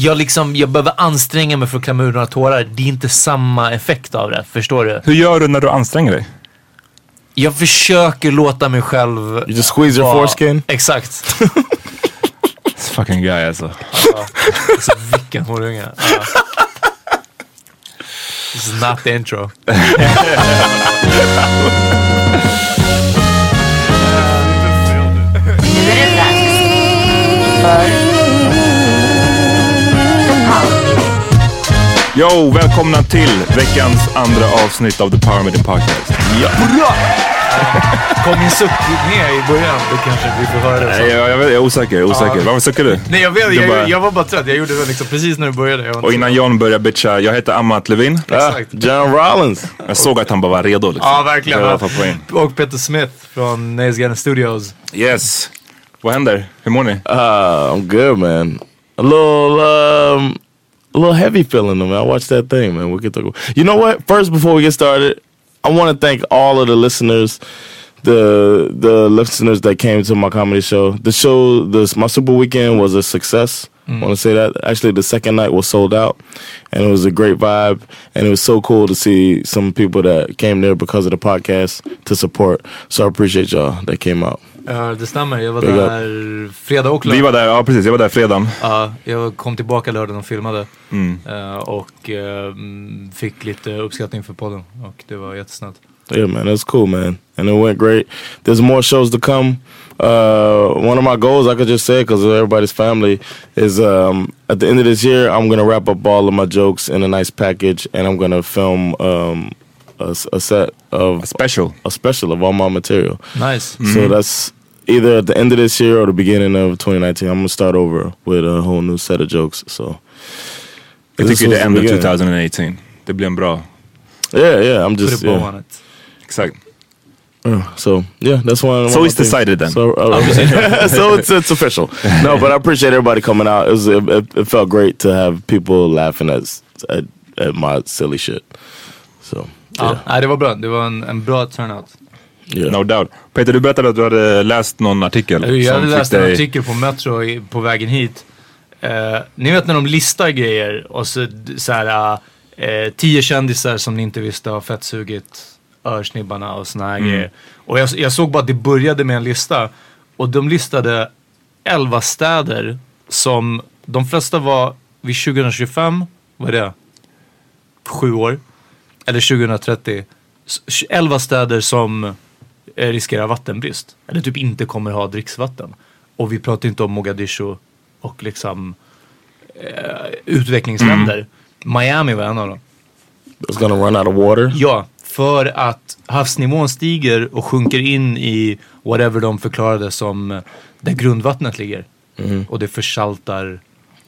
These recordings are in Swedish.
jag liksom, jag behöver anstränga mig för att klämma ur några tårar. Det är inte samma effekt av det, förstår du? Hur gör du när du anstränger dig? Jag försöker låta mig själv... You just squeeze your foreskin? Exakt. This fucking guy alltså. Alltså vilken horunge. Ja. This is not the intro. Nu är det dags för Yo, välkomna till veckans andra avsnitt av The Power Meeting Podcast. Kom min suck med i början? Det kanske vi får höra. Nej, Så. jag, jag, vet, jag är osäker, jag är osäker. Ja. Varför suckar du? Nej jag vet, Du jag, bara- jag var bara trött. Jag gjorde det liksom precis när du började. Och innan John börjar bitcha, jag heter Amat Levin. Exakt. John Rollins. Jag såg att han bara var redo liksom. Ja, verkligen. In. Och Peter Smith från Nays Garden Studios. Yes. Vad händer? Hur mår ni? Uh, I'm good, man. A little, um, a little heavy feeling, though, man. I watched that thing, man. We can talk. You know what? First, before we get started, I want to thank all of the listeners, the the listeners that came to my comedy show. The show, this my super weekend was a success. Mm. I want to say that. Actually, the second night was sold out, and it was a great vibe. And it was so cool to see some people that came there because of the podcast to support. So I appreciate y'all that came out. Ja, det stämmer. Jag var där fredag och lördag. Vi var där, ja precis, jag var där fredagen. Ja, jag kom tillbaka lördagen och filmade. Mm. Eh, och eh, mm, fick lite uppskattning för podden. Och det var jättesnällt. Yeah, man, that's cool, man, and it went great. There's more shows to come. Uh, one of my goals, I could just say, because everybody's family, is um, at the end of this year, I'm gonna wrap up all of my jokes in a nice package, and I'm gonna film um, a, s- a set of Special. a special of all my material. Nice. So that's either at the end of this year or the beginning of 2019. I'm gonna start over with a whole new set of jokes. So Jag This tycker was det är the ändå beginning. 2018. Det blir en bra, yeah, yeah, I'm just Put just a bow yeah. on it. exakt. Uh, so yeah, that's one. one So of it's decided then. So, uh, so it's it's official. No, but I appreciate everybody coming out. It was it, it, it felt great to have people laughing at at, at my silly shit. So Ja, yeah, nej, det var bra. Det var en, en bra turnout. yeah. No doubt. Peter, du berättade att du hade läst någon artikel. Jag hade läst en dig- artikel på Metro i, på vägen hit. Eh, ni vet när de listar grejer och så, så här, eh, tio kändisar som ni inte visste har fettsugit örsnibbarna och såna här Mm. grejer. Och jag, jag såg bara att det började med en lista. Och de listade 11 städer som de flesta var vid 2025, vad är det? Sju år. Eller 2030. S- 11 städer som eh, riskerar vattenbrist. Eller typ inte kommer ha dricksvatten. Och vi pratar inte om Mogadishu och liksom eh, utvecklingsländer. Miami var en av dem. It's gonna run out of water. Ja, för att havsnivån stiger och sjunker in i whatever de förklarade som eh, där grundvattnet ligger. Och det försaltar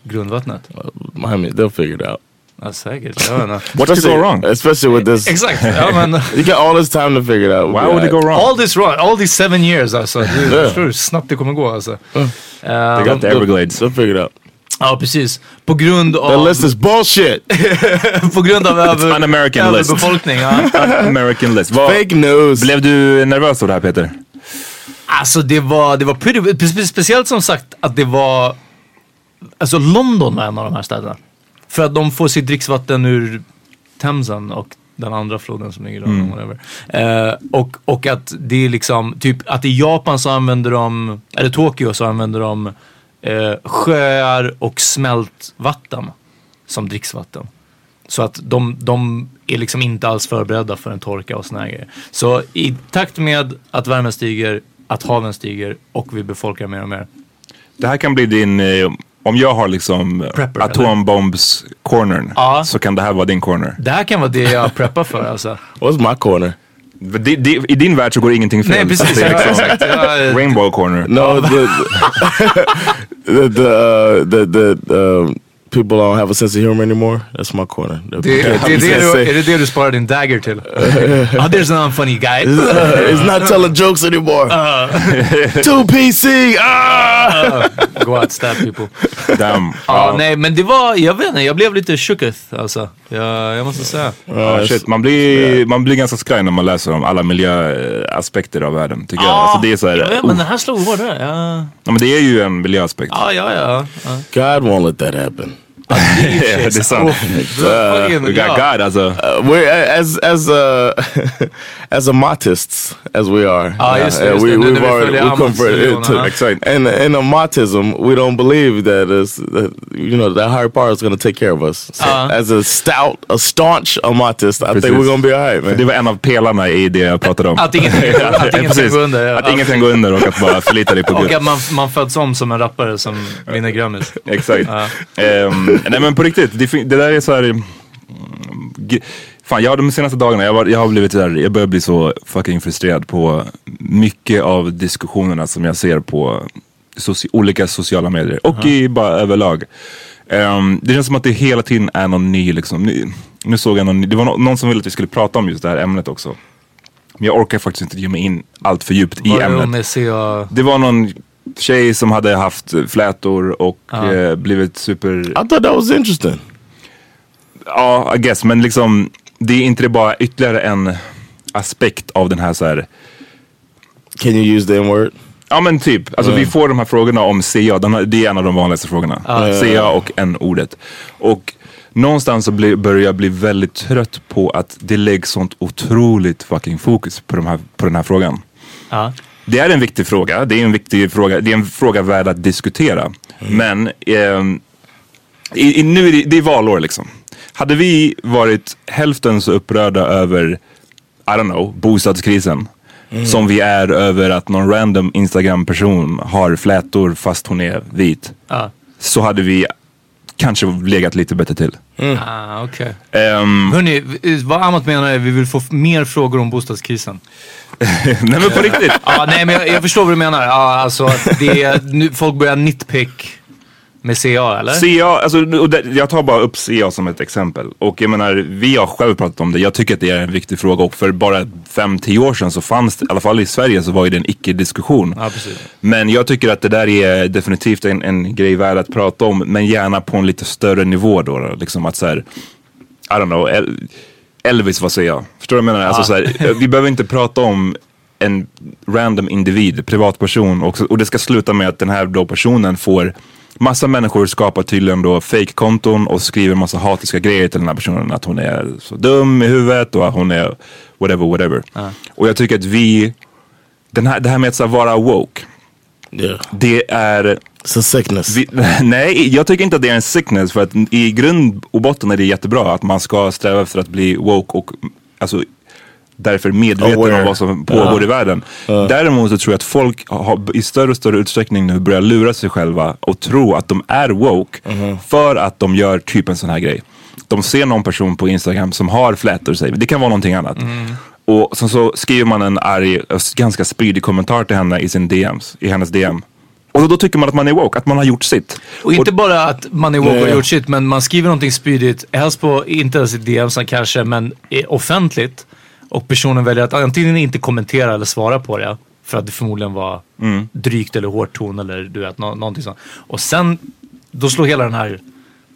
grundvattnet. Miami, they'll figure it out. Ja, säkert. Jag vet inte. What could go wrong? Especially with this. Exakt. Ja, men, You got all this time to figure it out. Why would it go wrong? all this wrong, all these seven years alltså. Du Yeah. förstår hur snabbt det kommer gå alltså. They Eh, got the Everglades. They'll figure it out. ja, precis. På grund The av, list is bullshit. på grund av över, an American list. överbefolkning. Ja. American list. Vad, Fake news. blev du nervös av det här Peter? Alltså det var, det var pretty, spe- speciellt som sagt att det var, alltså London var en av de här städerna. För att de får sitt dricksvatten ur Themsen och den andra floden som ligger där. Mm. Whatever. Eh, och, och att det är liksom, typ att i Japan så använder de, eller Tokyo så använder de eh, sjöar och smält vatten som dricksvatten. Så att de, de är liksom inte alls förberedda för en torka och såna här grejer. Så i takt med att värmen stiger, att haven stiger och vi befolkar mer och mer. Det här kan bli din, eh, om jag har liksom Prepper, atombombs cornern Ja. så kan det här vara din corner. Det här kan vara det jag preppar för alltså. What's my corner? Det- det- I din värld så går ingenting fel. Nej precis, Det är liksom Rainbow corner. No, the the the uh, the, the um, people don't have a sense of humor anymore. That's my corner. det, det, det, är det, du, är det det du sparar din dagger till? oh, there's an unfunny guy. it's not telling jokes anymore. Two PC. Ah! Go out, stab people. Damn. Ja, nej men det var, jag vet inte, jag blev lite shooketh alltså. Jag, jag måste säga. Ja, shit. Man, blir, man blir ganska skraj när man läser om alla miljöaspekter av världen. Tycker jag. Alltså, det är så här, vet, uh, men den här slog hårdare. Ja, ja, men det är ju en miljöaspekt. ja, ja. ja. ja. God won't let that happen. Det är sant. Fucking, We got ja. God alltså. Uh, we're as as uh, as amatists as we are. Ah, just det, just we. Nu we've already we converted to ja. Exakt. and in amatism we don't believe that is that you know that higher power is going to take care of us. So Uh. as a stout, a staunch amatist, I think Precis. we're going to be alright, man. Det var en av pelarna i det jag pratade om. Att ingenting, att ingenting går under. ja. Att ingenting går under och att bara förlita dig på Och Gud. att man, man föds om som en rappare som vinner Grammis. Exakt. Ehm, nej men på riktigt, det, det där är så här. mm, Fan, jag de senaste dagarna, jag, var, jag har blivit där, jag börjar bli så fucking frustrerad på mycket av diskussionerna som jag ser på soci- olika sociala medier och i bara överlag. Ehm, det känns som att det hela tiden är någon ny liksom. Nu, nu såg jag någon, ny- det var nå- någon som ville att vi skulle prata om just det här ämnet också. Men jag orkar faktiskt inte ge mig in allt för djupt i Var det ämnet. Det var någon tjej som hade haft flätor och Ja. eh, blivit super... I thought that was interesting. Ja, I guess. Men liksom, det är inte det bara ytterligare en aspekt av den här så här. Can you use the N word? Ja men typ, alltså vi får de här frågorna om CA, de det är en av de vanligaste frågorna. CA och N-ordet. Och någonstans så blir, börjar jag bli väldigt trött på att det läggs sånt otroligt fucking fokus på, de här, på den här frågan. Ja. Det är en viktig fråga. Det är en viktig fråga. Det är en fråga värd att diskutera. Men ehm, i, i, nu är det, det är valår liksom. Hade vi varit hälften så upprörda över, I don't know, bostadskrisen. Som vi är över att någon random Instagram-person har flätor fast hon är vit. Ja. Så hade vi kanske legat lite bättre till. Ah, okej. Ehm, Hörni, vad Amat menar är att vi vill få mer frågor om bostadskrisen. nej men på riktigt. Ja, nej men jag, jag förstår vad du menar. Ja, alltså det är, nu, folk börjar nitpick med CA eller? CA, alltså, och det, jag tar bara upp CA som ett exempel. Och jag menar, vi har själv pratat om det. Jag tycker att det är en viktig fråga och för bara 5-10 år sedan så fanns det, i alla fall i Sverige så var det en icke-diskussion. Ja. Men jag tycker att det där är definitivt en, en grej värd att prata om, men gärna på en lite större nivå då. då. Liksom att så här, I don't know, El- Elvis vad säger jag? Förstår du vad jag menar? Alltså, så här, vi behöver inte prata om en random individ, privatperson och, och det ska sluta med att den här då personen får Massa människor skapar tydligen då fake-konton och skriver massa hatiska grejer till den här personen. Att hon är så dum i huvudet och att hon är whatever, whatever. Och jag tycker att vi, den här, det här med att här vara woke. Yeah, Det är, it's a sickness. vi, nej jag tycker inte att det är en sickness för att i grund och botten är det jättebra att man ska sträva efter att bli woke och alltså därför medveten Aware. om vad som pågår i världen. Däremot så tror jag att folk har, i större och större utsträckning nu börjar lura sig själva och tro att de är woke för att de gör typ en sån här grej. De ser någon person på Instagram som har flätor, vi. det kan vara någonting annat. Och sen så skriver man en arg, och ganska spydig kommentar till henne i sin DMs, i hennes DM. Och då tycker man att man är woke, att man har gjort sitt. Och inte bara att man är woke och har gjort shit, men man skriver någonting spydigt, helst på, inte ens i DMs kanske, men offentligt. Och personen väljer att antingen inte kommentera eller svara på det. För att det förmodligen var drygt eller hårt ton eller du vet, nå- någonting sånt. Och sen, då slår hela den här,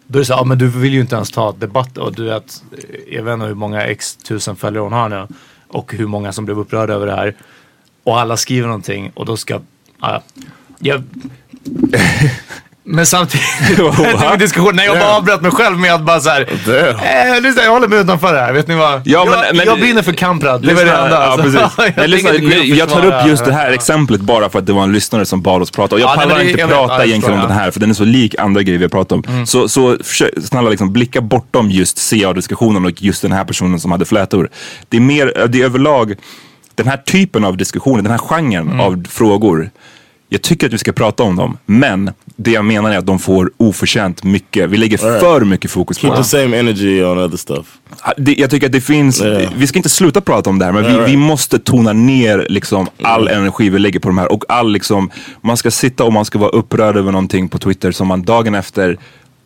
då är det så här, ja men du vill ju inte ens ta debatt och du vet, jag vet inte hur många x tusen följare hon har nu. Och hur många som blev upprörda över det här. Och alla skriver någonting och då ska, ja, jag, men samtidigt, en diskussion, när jag bara avbröt mig själv med att bara såhär, eh, lyssna jag håller mig utanför det här, vet ni vad? Ja, men- jag, men- jag brinner för Kamprad, det var det enda. Ja, alltså. precis. jag lyssna, tar upp just det här Ja. exemplet bara för att det var en lyssnare som bad oss prata. Och jag Ja, pallar inte jag vet, prata ja, jag egentligen om förstår, den ja. här för den är så lik andra grejer vi har pratat om. Så, så försök, snälla liksom blicka bortom just CA-diskussionen och just den här personen som hade flätor. Det är mer, det är överlag den här typen av diskussioner, den här genren av frågor. Jag tycker att vi ska prata om dem, men det jag menar är att de får oförtjänt mycket. Vi lägger Alright. för mycket fokus på Keep dem. the same energy on other stuff. Det, jag tycker att det finns, Ja. vi ska inte sluta prata om det här men vi, right. vi måste tona ner liksom all energi vi lägger på de här och all liksom, man ska sitta och man ska vara upprörd över någonting på Twitter som man dagen efter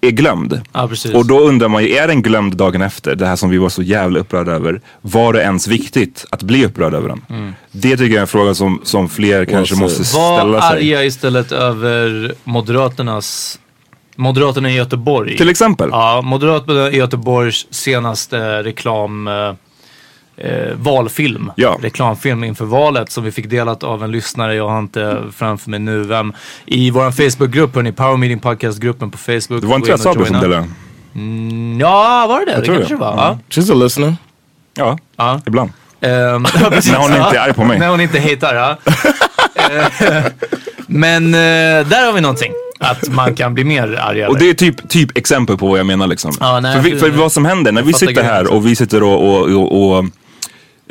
är glömd. Ja, precis. Och då undrar man ju, är den glömd dagen efter? Det här som vi var så jävla upprörda över. Var det ens viktigt att bli upprörd över den? Mm. Det tycker jag är en fråga som, som fler kanske said. måste Var ställa sig. arga istället över Moderaternas, Moderaterna i Göteborg. Till exempel. Ja, Moderaterna i Göteborgs senaste reklam... Eh, valfilm. Ja. Reklamfilm inför valet som vi fick delat av en lyssnare. Jag har inte framför mig nu vem. I vår Facebookgrupp, hörni. Power Meeting Podcast-gruppen på Facebook. Det var inte jag Sabri som delade. Mm, Ja, var det det? Det tror kanske det. det var. Ja. She's a listener. Ja, Ja. ibland. Ehm, När hon inte är arg på mig. När hon inte hatar, ja. Eh, Men eh, där har vi någonting. Att man kan bli mer arg Och det är typ, typ exempel på vad jag menar liksom. Ja, nej, för, vi, jag- för vad som händer när vi sitter här och vi sitter och, och, och, och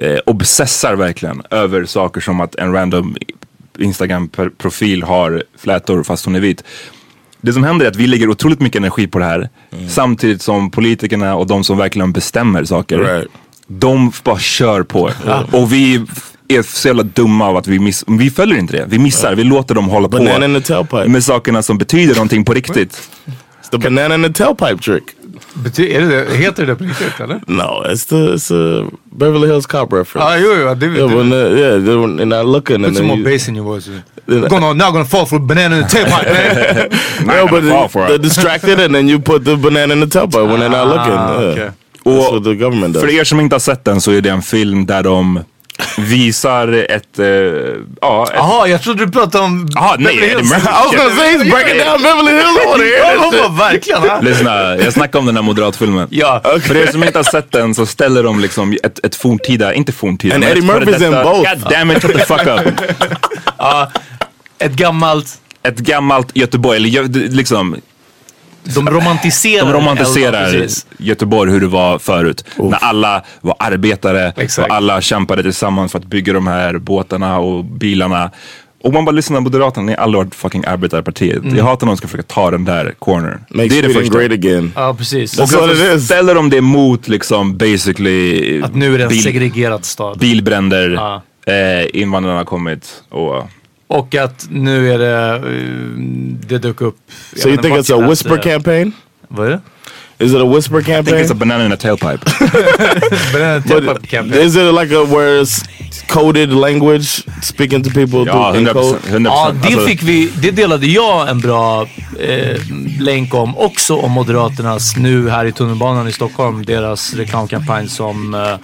eh, obsessar verkligen över saker som att en random Instagram-profil har flätor fast hon är vit. Det som händer är att vi lägger otroligt mycket energi på det här samtidigt som politikerna och de som verkligen bestämmer saker, Right. de bara kör på. Och vi är så jävla dumma av att vi, miss, vi följer inte det. Vi missar, vi låter dem hålla på med sakerna som betyder någonting på riktigt. It's the banana in the tailpipe trick. Bety- är det? Heter det det på riktigt eller? No, it's the it's a Beverly Hills Cop reference. Ja, jo, jo. Det, Yeah, det, when the, yeah, they were, they're not looking Put and some more you, bass in your voice. Gonna, now gonna fall for a banana in the tailpipe, man. no, but fall for they're distracted and then you put the banana in the tailpipe when they're not looking. Ah, Yeah. okay. That's what the government does. För er som inte har sett den så är det en film där de visar ett, eh, ja, ett jag trodde du pratade om... Jaha, nej, Beverly Eddie Hills. Murphy. I was gonna say he's breaking down Beverly Hills. Ja, verkligen. Lyssna, jag snackar om den här moderatfilmen. Ja. För er som inte har sett den så ställer de liksom ett, ett forntida, inte forntida, And men Eddie ett före Murphy's in detta- both. God damn it, shut the fuck up. Ett gammalt... Ett gammalt Göteborg, eller liksom, De romantiserar. de romantiserar. Göteborg hur det var förut. När alla var arbetare Exakt. och alla kämpade tillsammans för att bygga de här båtarna och bilarna. Och man bara lyssnar på Moderaterna, ni har aldrig varit fucking arbetarpartiet. Mm. Jag hatar när de ska försöka ta den där corner. Make det är det första. great again. Ja, precis. Och så ställer de det mot liksom basically Att nu är det en bil- segregerad stad. bilbränder, Ja. eh, invandrarna har kommit och Och att nu är det... eh, Det dök upp... So you think it's a whisper läste- campaign? Vad är det? Is it a whisper I think campaign? it's a banana in a tailpipe. Banana tailpipe campaign. is it like a where it's coded language, speaking to people ja, through in 100%. code? 100%. Ja, det Alltså, fick vi, det delade jag en bra eh, länk om också om Moderaternas nu här i tunnelbanan i Stockholm, deras reklamkampanj som eh, eh,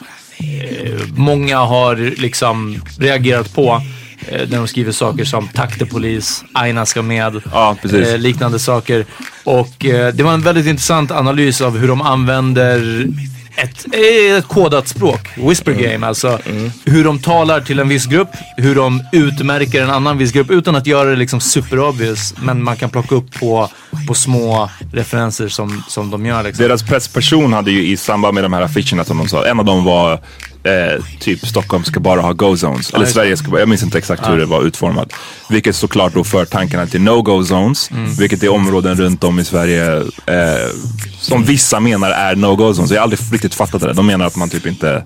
många har liksom reagerat på. Eh, när de skriver saker som tack till polis, Aina ska med, Ja, eh, liknande saker. Och eh, det var en väldigt intressant analys av hur de använder ett, eh, ett kodat språk, whisper game, alltså hur de talar till en viss grupp, hur de utmärker en annan viss grupp utan att göra det liksom super obvious, men man kan plocka upp på, på små referenser som, som de gör. Liksom. Deras pressperson hade ju i samband med de här affischerna som de sa, en av dem var eh, typ Stockholm ska bara ha go-zones. Eller. Sverige ska bara, jag minns inte exakt hur det var utformat. Vilket såklart då för tankarna till no-go-zones, Mm. vilket är områden runt om i Sverige eh, som vissa menar är no-go-zones. Jag har aldrig riktigt fattat det. De menar att man typ inte...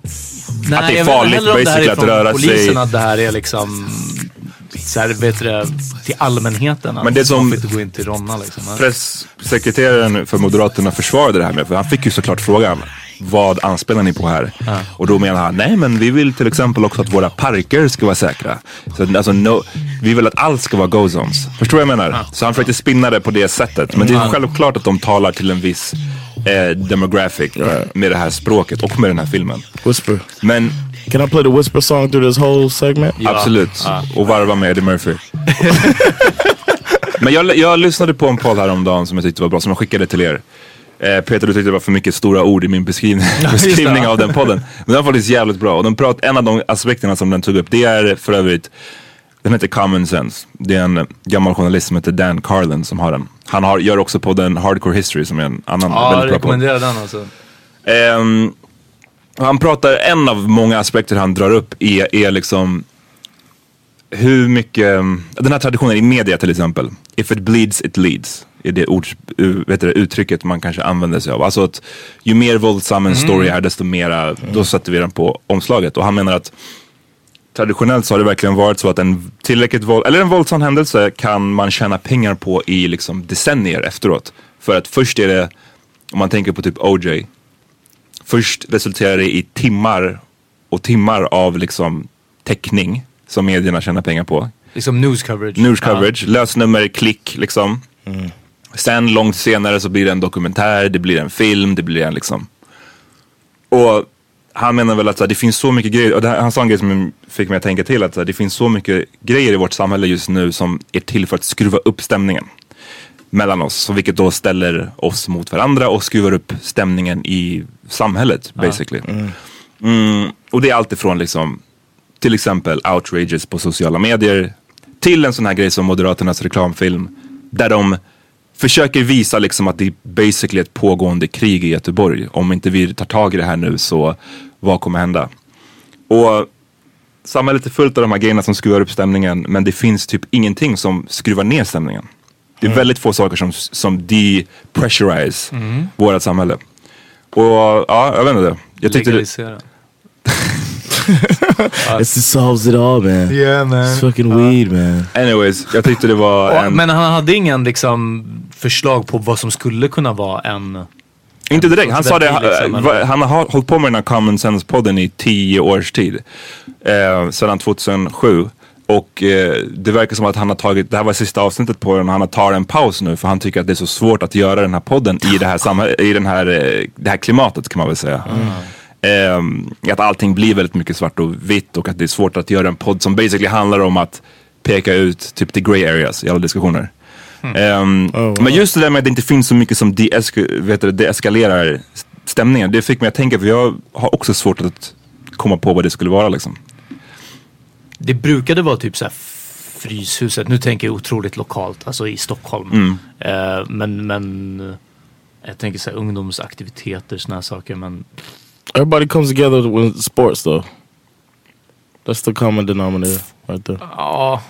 Nej, att det är farligt basically att röra sig. polisen, att det här är liksom så här, vet du, till allmänheten. Men det att som- gå in till Ronna liksom. Presssekreteraren för Moderaterna försvarade det här med, för han fick ju såklart frågan vad anspelar ni på här? Och då menar han, nej men vi vill till exempel också att våra parker ska vara säkra. Så, alltså, no, vi vill att allt ska vara go-zones. Förstår du vad jag menar? Så han försökte spinna det på det sättet. Men det är självklart att de talar till en viss eh, demographic med det här språket och med den här filmen. Whisper. Men Can I play the whisper song through this whole segment? Absolut. Och varva med Eddie Murphy. Men jag, jag lyssnade på en podd häromdagen som jag tyckte var bra, som jag skickade till er. Eh, Peter, du tyckte det var för mycket stora ord i min beskrivning, beskrivning av den podden. Men den var faktiskt jävligt bra. Och den prat, en av de aspekterna som den tog upp, det är för övrigt, den heter Common Sense. Det är en gammal journalist som heter Dan Carlin som har den. Han har, gör också podden Hardcore History som är en annan Ja, väldigt bra podd. rekommenderar den alltså. Ehm, han pratar, en av många aspekter han drar upp är, är liksom hur mycket, den här traditionen i media till exempel, if it bleeds it leads, är det, ord, vet du, det uttrycket man kanske använder sig av. Alltså att ju mer våldsam en story är desto mera, då sätter vi den på omslaget. Och han menar att traditionellt så har det verkligen varit så att en tillräckligt våld, eller en våldsam händelse kan man tjäna pengar på i liksom decennier efteråt. För att först är det, om man tänker på typ OJ, först resulterar det i timmar och timmar av liksom täckning som medierna tjänar pengar på. Liksom news coverage. News coverage, lösnummer, klick liksom. Sen långt senare så blir det en dokumentär, det blir en film, det blir en liksom. Och han menar väl att så här, det finns så mycket grejer, och här, han sa en grej som fick mig att tänka till att så här, det finns så mycket grejer i vårt samhälle just nu som är till för att skruva upp stämningen. mellan oss. Så vilket då ställer oss mot varandra och skruvar upp stämningen i samhället basically. Mm, och det är alltifrån liksom till exempel outrages på sociala medier till en sån här grej som Moderaternas reklamfilm där de försöker visa liksom att det är basically ett pågående krig i Göteborg. Om inte vi tar tag i det här nu så vad kommer hända? Och samhället är fullt av de här grejerna som skruvar upp stämningen men det finns typ ingenting som skruvar ner stämningen. Det är väldigt få saker som, som depressurize vårt samhälle. Och ja, jag vet inte. Jag tyckte det, Legalisera. It solves it all man. Yeah man. It's fucking weed man. anyways, jag tyckte det var en... men han hade ingen liksom förslag på vad som skulle kunna vara en... Inte direkt. Han sa det, liksom, eh, han har hållit på med den här Common Sense-podden i tio års tid. Eh, sedan 2007. Och eh, det verkar som att han har tagit, det här var sista avsnittet på den och han har tagit en paus nu för han tycker att det är så svårt att göra den här podden i det här, i den här, eh, det här klimatet kan man väl säga. Eh, att allting blir väldigt mycket svart och vitt och att det är svårt att göra en podd som basically handlar om att peka ut typ the grey areas i alla diskussioner. Ehm, Men just det där med att det inte finns så mycket som deeskalerar stämningen. Det fick mig att tänka, för jag har också svårt att komma på vad det skulle vara liksom. Det brukade vara typ så här Fryshuset. Nu tänker jag otroligt lokalt, alltså i Stockholm. Eh, men, men eh, jag tänker så här ungdomsaktiviteter, såna här saker. Men Everybody comes together with sports though. That's the common denominator right there. ja,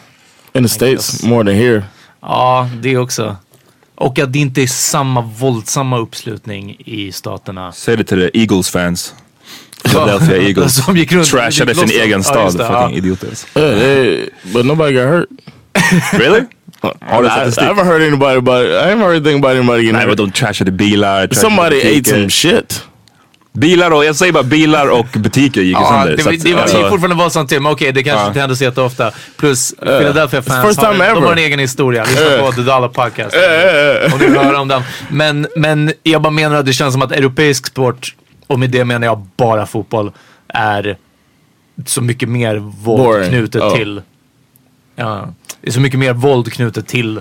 In the states guess. more than here. Ja, det också. Och att det inte är samma våldsamma uppslutning i staterna. Säg det till the Eagles fans. Philadelphia Eagles. Som gick runt- Trashade sin egen Ja, stad. det, fucking ja. idioter. Yeah, they, but nobody got hurt. Really? Har I, du I statistik? haven't heard anybody about it. I haven't heard anything about anybody getting Nej hurt. de trashade bilar. trashade Somebody ate some shit. Bilar och, jag säger bara bilar och butiker gick ju Ja, sönder. det, så det, att, det var alltså- fortfarande våldsamt till, men okej det kanske Ja. inte händer så jätteofta. Plus Philadelphia fans, first har, de har en egen historia. Lyssna på The Dollar Podcast. Eh, Om du vill höra om den. Men, men jag bara menar att det känns som att europeisk sport, och med det menar jag bara fotboll, är så mycket mer våld Boring. knutet Ja. till... Ja, det är så mycket mer våld knutet till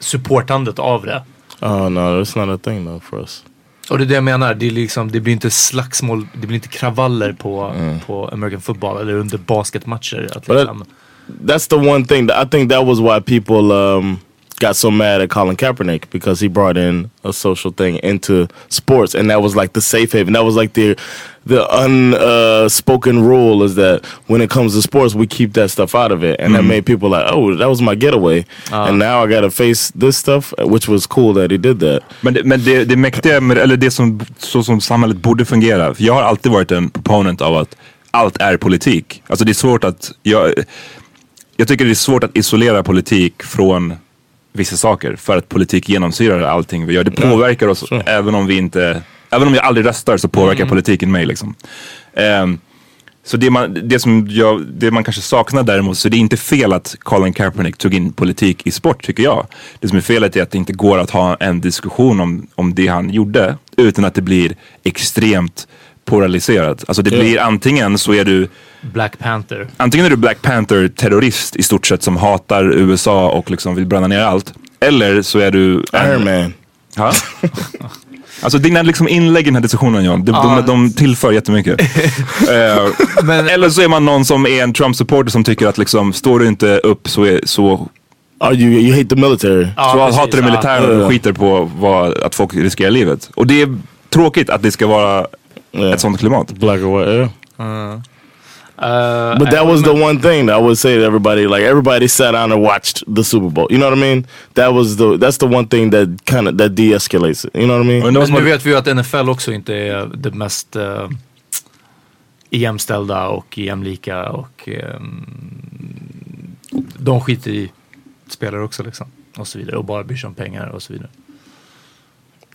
supportandet av det. Oh no, that's not a thing though for us. Och det är det jag menar, det, är liksom, det blir inte slagsmål, det blir inte kravaller på, på American football eller under basketmatcher. Att liksom, That's the one thing that I think that was why people um, got so mad at Colin Kaepernick because he brought in a social thing into sports, and that was like the safe haven. That was like the the unspoken rule is that when it comes to sports, we keep that stuff out of it, and that made people like, oh, that was my getaway, and now I got to face this stuff, which was cool that he did that. Men, det, men det, det mäktiga, med, eller det som, så som samhället borde fungera. För jag har alltid varit en proponent av att allt är politik. Alltså det är svårt att, jag, jag tycker det är svårt att isolera politik från vissa saker. För att politik genomsyrar allting vi gör. Det påverkar oss även om vi inte, även om jag aldrig röstar så påverkar politiken mig liksom. Ehm, så det man, det, som jag, det man kanske saknar däremot, så det är inte fel att Colin Kaepernick tog in politik i sport tycker jag. Det som är felet är att det inte går att ha en diskussion om, om det han gjorde utan att det blir extremt polariserat. Alltså det blir antingen så är du Black Panther. Antingen är du Black Panther terrorist i stort sett som hatar USA och liksom vill bränna ner allt. Eller så är du en- Iron Man. Ja. Alltså dina liksom inlägg i den här diskussionen John, de, de, de tillför jättemycket. Eh, Men- eller så är man någon som är en Trump-supporter som tycker att liksom, står du inte upp så, är, så, Oh, you you hate the military? Ja, så precis, hatar du militären och skiter på vad, att folk riskerar livet. Och det är tråkigt att det ska vara Yeah. ett sånt klimat. Black or white? Yeah. Uh, But that was the one thing that I would say to everybody. Like everybody sat down and watched the Super Bowl. You know what I mean? That was the that's the one thing that kind of that de-escalates it. You know what I mean? Men nu vet vi ju att NFL också inte är det mest uh, jämställda och jämlika och ehm, de skiter i spelare också liksom. Och så vidare. Och bara bryr sig om pengar och så vidare.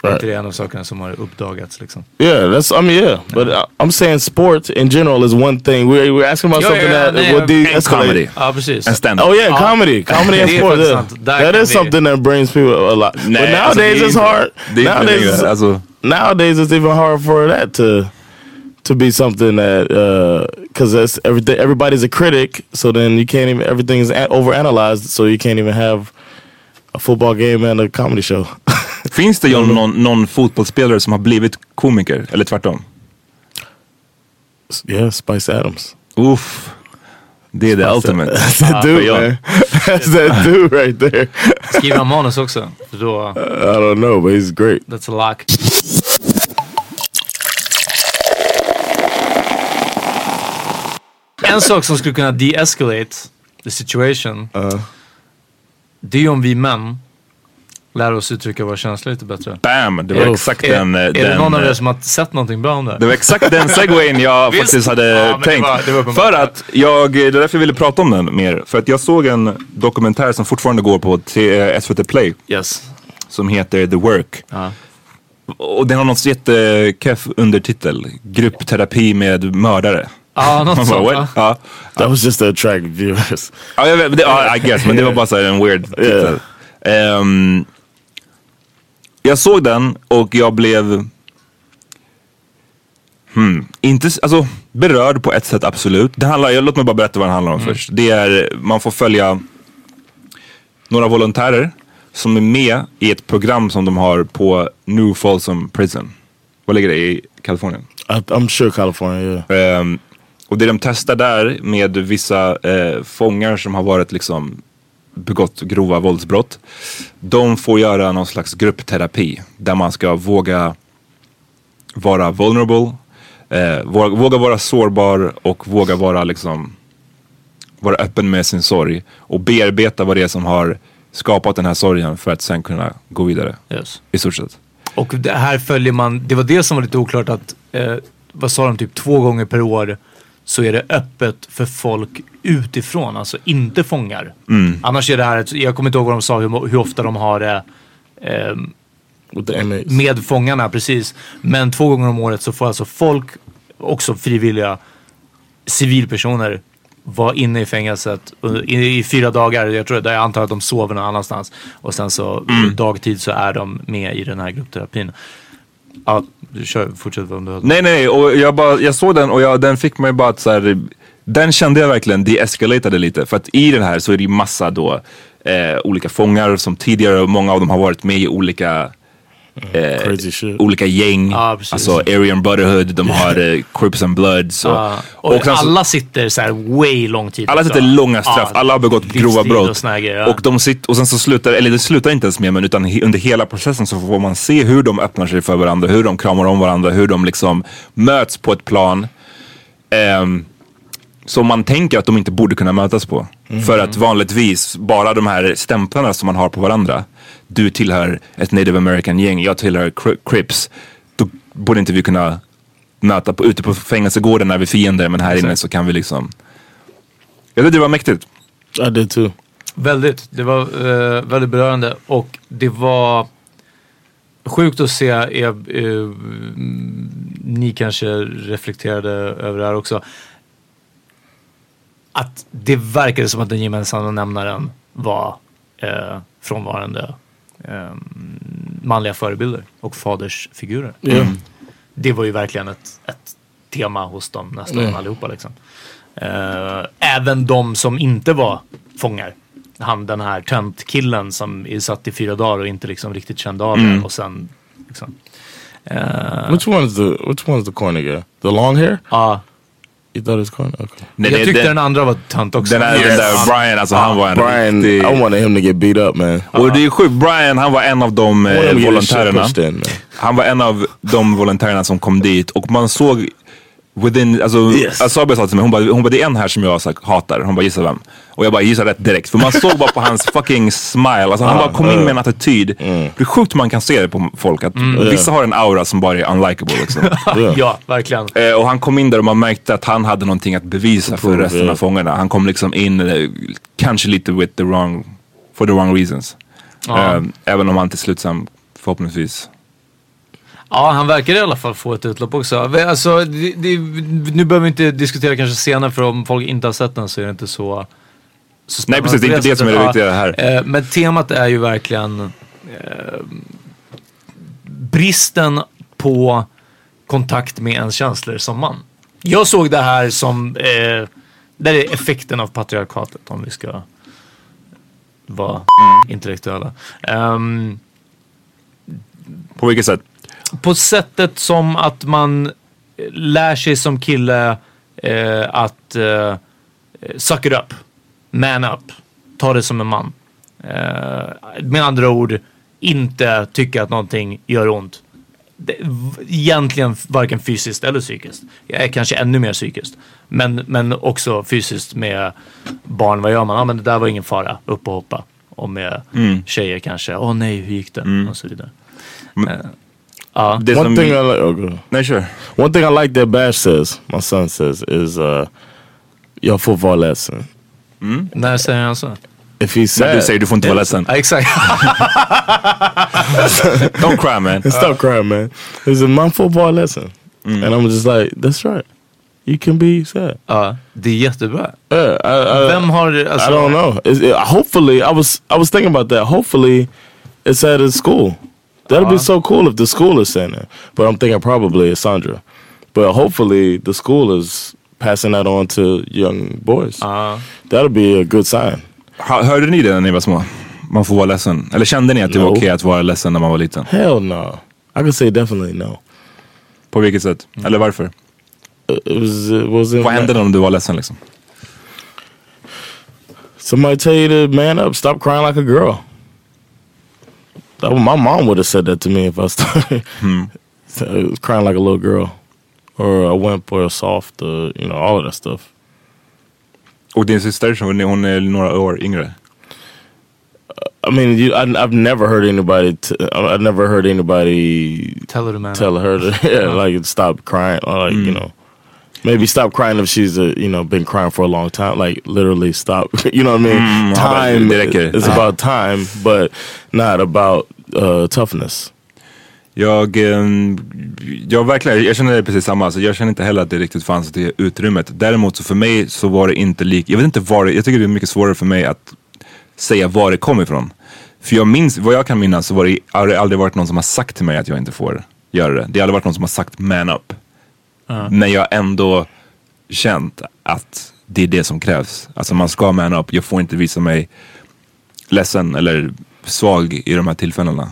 Det är Right. inte det en av sakerna som har uppdagats liksom. Yeah, that's I mean yeah. But I, I'm saying sports in general is one thing. We're we're asking about Yeah, something yeah, that yeah, would yeah. de-escalate. comedy. Ja, precis. En stand Oh yeah, Ja. comedy, comedy and Det är sports. faktiskt Yeah. sant. Där That kan is vi- something that brings people a lot. Nej, but nowadays det är it's hard. Det Nowadays, längre, it's- alltså, nowadays it's even hard for that to to be something that uh, because that's everything. Everybody's a critic, so then you can't even everything is a- overanalyzed, so you can't even have a football game and a comedy show. Finns det John, någon, någon fotbollsspelare som har blivit komiker? Eller tvärtom? yeah, Spice Adams. Uff. Det är the ultimate. That's that dude, yeah. man. That's that dude right there. Skriver han manus också? I don't know, but he's great. that's a lock. En sak som skulle kunna de-escalate the situation. Det är ju om vi män lär oss uttrycka våra känslor lite bättre. Bam! Det var Uff. exakt Är, den... eh, är det den, någon av eh, er som har sett någonting bra om det? Det var exakt den segwayen jag faktiskt hade Ja, men det tänkt. var- det var för att jag, det är därför jag ville prata om den mer. För att jag såg en dokumentär som fortfarande går på eh, SVT Play. Yes. Som heter The Work. Ja. Och den har någon jättekeff undertitel. Gruppterapi med mördare. Ja, något sånt. Ja. That was just to attract viewers. Ja, jag vet, men det, ja, I guess, men det var bara så här en weird titel. Ehm, jag såg den och jag blev hmm, inte, alltså, berörd på ett sätt absolut. Det handlar, jag, låt mig bara berätta vad den handlar om först. Det är, man får följa några volontärer som är med i ett program som de har på New Folsom Prison. Vad ligger det i Kalifornien? I'm sure California, yeah. Ehm, och det de testar där med vissa eh, fångar som har varit liksom begått grova våldsbrott. De får göra någon slags gruppterapi där man ska våga vara vulnerable, eh, våga, våga vara sårbar och våga vara liksom vara öppen med sin sorg och bearbeta vad det är som har skapat den här sorgen för att sen kunna gå vidare Yes. i stort sett. Och det här följer man, det var det som var lite oklart att, eh, vad sa de, typ två gånger per år så är det öppet för folk utifrån, alltså inte fångar. Annars är det här, ett- jag kommer inte ihåg vad de sa, hur, hur ofta de har det ehm, the inmates. med fångarna, precis. Men två gånger om året så får alltså folk, också frivilliga civilpersoner, vara inne i fängelset i, i fyra dagar. Jag, tror, jag antar att de sover någon annanstans. Och sen så dagtid så är de med i den här gruppterapin. Ja, du kör, fortsätt om du har... Nej nej, och jag, bara, jag såg den och jag, den fick mig bara att så här, den kände jag verkligen de-escalatade lite. För att i den här så är det ju massa då eh, olika fångar som tidigare, många av dem har varit med i olika eh, Crazy shit. olika gäng. Precis. alltså Aryan Brotherhood, de har eh, Crips and Bloods. Och, Ja, och, och sen så- alla sitter så här way lång tid. alla sitter långa straff, Ja, alla har begått grova och brott. här grejer, ja. Och de sitter, och sen så slutar, eller det slutar inte ens med men utan he, under hela processen så får man se hur de öppnar sig för varandra, hur de kramar om varandra, hur de liksom möts på ett plan. ehm, som man tänker att de inte borde kunna mötas på. För att vanligtvis, bara de här stämplarna som man har på varandra. Du tillhör ett native american gäng, jag tillhör Cri- Crips. Då borde inte vi kunna möta på, ute på fängelsegården när vi är fiender men här inne så kan vi liksom jag tyckte det var mäktigt. I did too. Väldigt. Det var eh, väldigt berörande och det var sjukt att se er, eh, ni kanske reflekterade över det här också. Att det verkade som att den gemensamma nämnaren var eh, frånvarande eh, manliga förebilder och fadersfigurer. Yeah. Det var ju verkligen ett, ett tema hos dem nästan Mm. allihopa. Liksom. Eh, även de som inte var fångar. Han den här töntkillen som är satt i fyra dagar och inte liksom riktigt kände av det. Och sen liksom. Eh, Which one is the Which one is the corny guy? The long hair? ja. You thought it was corny? Okay. Nej, jag tyckte den, den andra var tönt också. den, här, den där Brian, alltså han var en Brian, riktig... I wanted him to get beat up, man. Och det är sjukt, Brian han var en av de eh, volontärerna. in. Han var en av de volontärerna som kom dit och man såg within, alltså Yes. Asabia sa till mig, hon bara, hon bara det är en här som jag så här, hatar. Hon bara gissa vem? Och jag bara gissar rätt direkt. För man såg bara på hans fucking smile, alltså han bara kom in med en attityd. Det är sjukt man kan se det på folk, att vissa har en aura som bara är unlikable liksom. ja, verkligen. Eh, och han kom in där och man märkte att han hade någonting att bevisa för resten yeah. av fångarna. Han kom liksom in, eh, kanske lite with the wrong, for the wrong reasons. Ja. Eh, även om han till slut sen förhoppningsvis Ja, han verkar i alla fall få ett utlopp också. Alltså, det, det, nu behöver vi inte diskutera kanske senare för om folk inte har sett den så är det inte så, så Nej, spännande precis, det är inte det som är det viktiga här. Eh, men temat är ju verkligen eh, bristen på kontakt med ens känslor som man. Jag såg det här som, eh, det är effekten av patriarkatet om vi ska vara intellektuella. Ehm, På vilket sätt? På sättet som att man lär sig som kille eh, att eh, suck it up, man up, ta det som en man. Eh, med andra ord, inte tycka att någonting gör ont. Det, egentligen varken fysiskt eller psykiskt. Jag är kanske ännu mer psykiskt. Men, men också fysiskt med barn. Vad gör man? Ja, men det där var ingen fara. Upp och hoppa. Och med tjejer kanske. Åh nej, hur gick det? Och så vidare. Eh, ja. Det One som... thing I like, oh, go. Nej, kör. One thing I like that Bash says, my son says, is uh, your football lesson. När säger han så? If he's När sad, du säger du får inte vara ledsen. Exakt. Don't cry man. stop crying, man. It's a my football lesson, hmm. and I'm just like, that's right. You can be sad. ja, det är jättebra. Yeah, I, I, Vem har... Alltså, I don't know. It, hopefully, I was I was thinking about that. Hopefully, it's at his school. That'll be so cool if the school is saying that. But I'm thinking probably it's Sandra. But hopefully, the school is passing that on to young boys. Uh-huh. Ja. That'll be a good sign. Hör- Hörde ni det när ni var små? Man får vara ledsen. Eller kände ni att det var No. okej att vara ledsen när man var liten? Hell no. I can say definitely no. På vilket sätt? Mm. Eller varför? It it was it wasn't. Vad hände om du var ledsen liksom? Somebody tell you to man up, stop crying like a girl. That, my mom would have said that to me if I started hmm. so I was crying like a little girl, or a wimp, or a soft, uh, you know, all of that stuff. Och din syster, som är- hon är några år yngre. Uh, I mean, you, I, I've never heard anybody. T- uh, I've never heard anybody Tell her to man tell her to yeah, uh-huh. like stop crying, or like you hmm. know, maybe stop crying if she's a you know been crying for a long time. Like literally stop. You know what I mean? men time räcker. is Ja. about time, but not about uh, toughness. Jag, ehm, jag verkligen, jag känner precis samma. Alltså, jag känner inte heller att det riktigt fanns det utrymmet. Däremot så för mig så var det inte lik, jag vet inte var det, jag tycker det är mycket svårare för mig att säga var det kom ifrån. För jag minns, vad jag kan minnas så var det, har det aldrig varit någon som har sagt till mig att jag inte får göra det. Det har aldrig varit någon som har sagt man up. Men jag har ändå känt att det är det som krävs. Alltså man ska man up, jag får inte visa mig ledsen eller svag i de här tillfällena.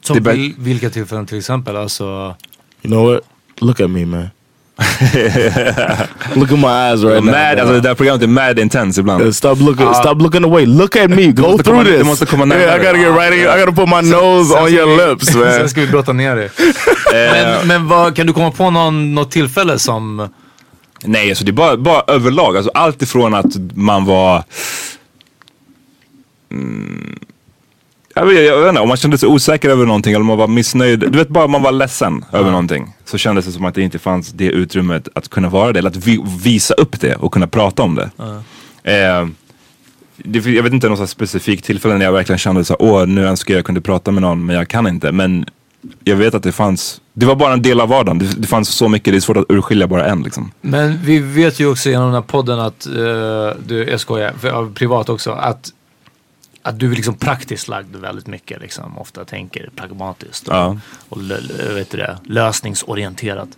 Som vilka tillfällen till exempel? Alltså, You know what? Look at me, man. Look at my eyes right now. Mad, man. alltså det där programmet är mad intense ibland. Uh, Stop looking! stop looking away. Look at me. Go through komma- du this. måste komma yeah, I närmare. gotta get right. in- I gotta put my nose on your lips, Sen man. ska vi brotta ner det. men men vad, kan du komma på någon, något tillfälle som... Nej, alltså det är bara, bara överlag. Alltså allt ifrån att man var... Mm, jag, vet, jag vet inte, om man kände sig osäker över någonting eller om man var missnöjd. Du vet bara man var ledsen över någonting. Så kändes det som att det inte fanns det utrymmet att kunna vara det. Eller att vi, visa upp det och kunna prata om det. Eh, det, jag vet inte något specifikt tillfälle när jag verkligen kände så åh nu önskar jag jag kunde prata med någon men jag kan inte. Men jag vet att det fanns, det var bara en del av vardagen. Det, det fanns så mycket, det är svårt att urskilja bara en liksom. Men vi vet ju också genom den här podden att, uh, du, jag skojar, för, ja, privat också, att, att du är liksom praktiskt lagd väldigt mycket. Liksom, ofta tänker pragmatiskt och, Ja. och vet du det, lösningsorienterat.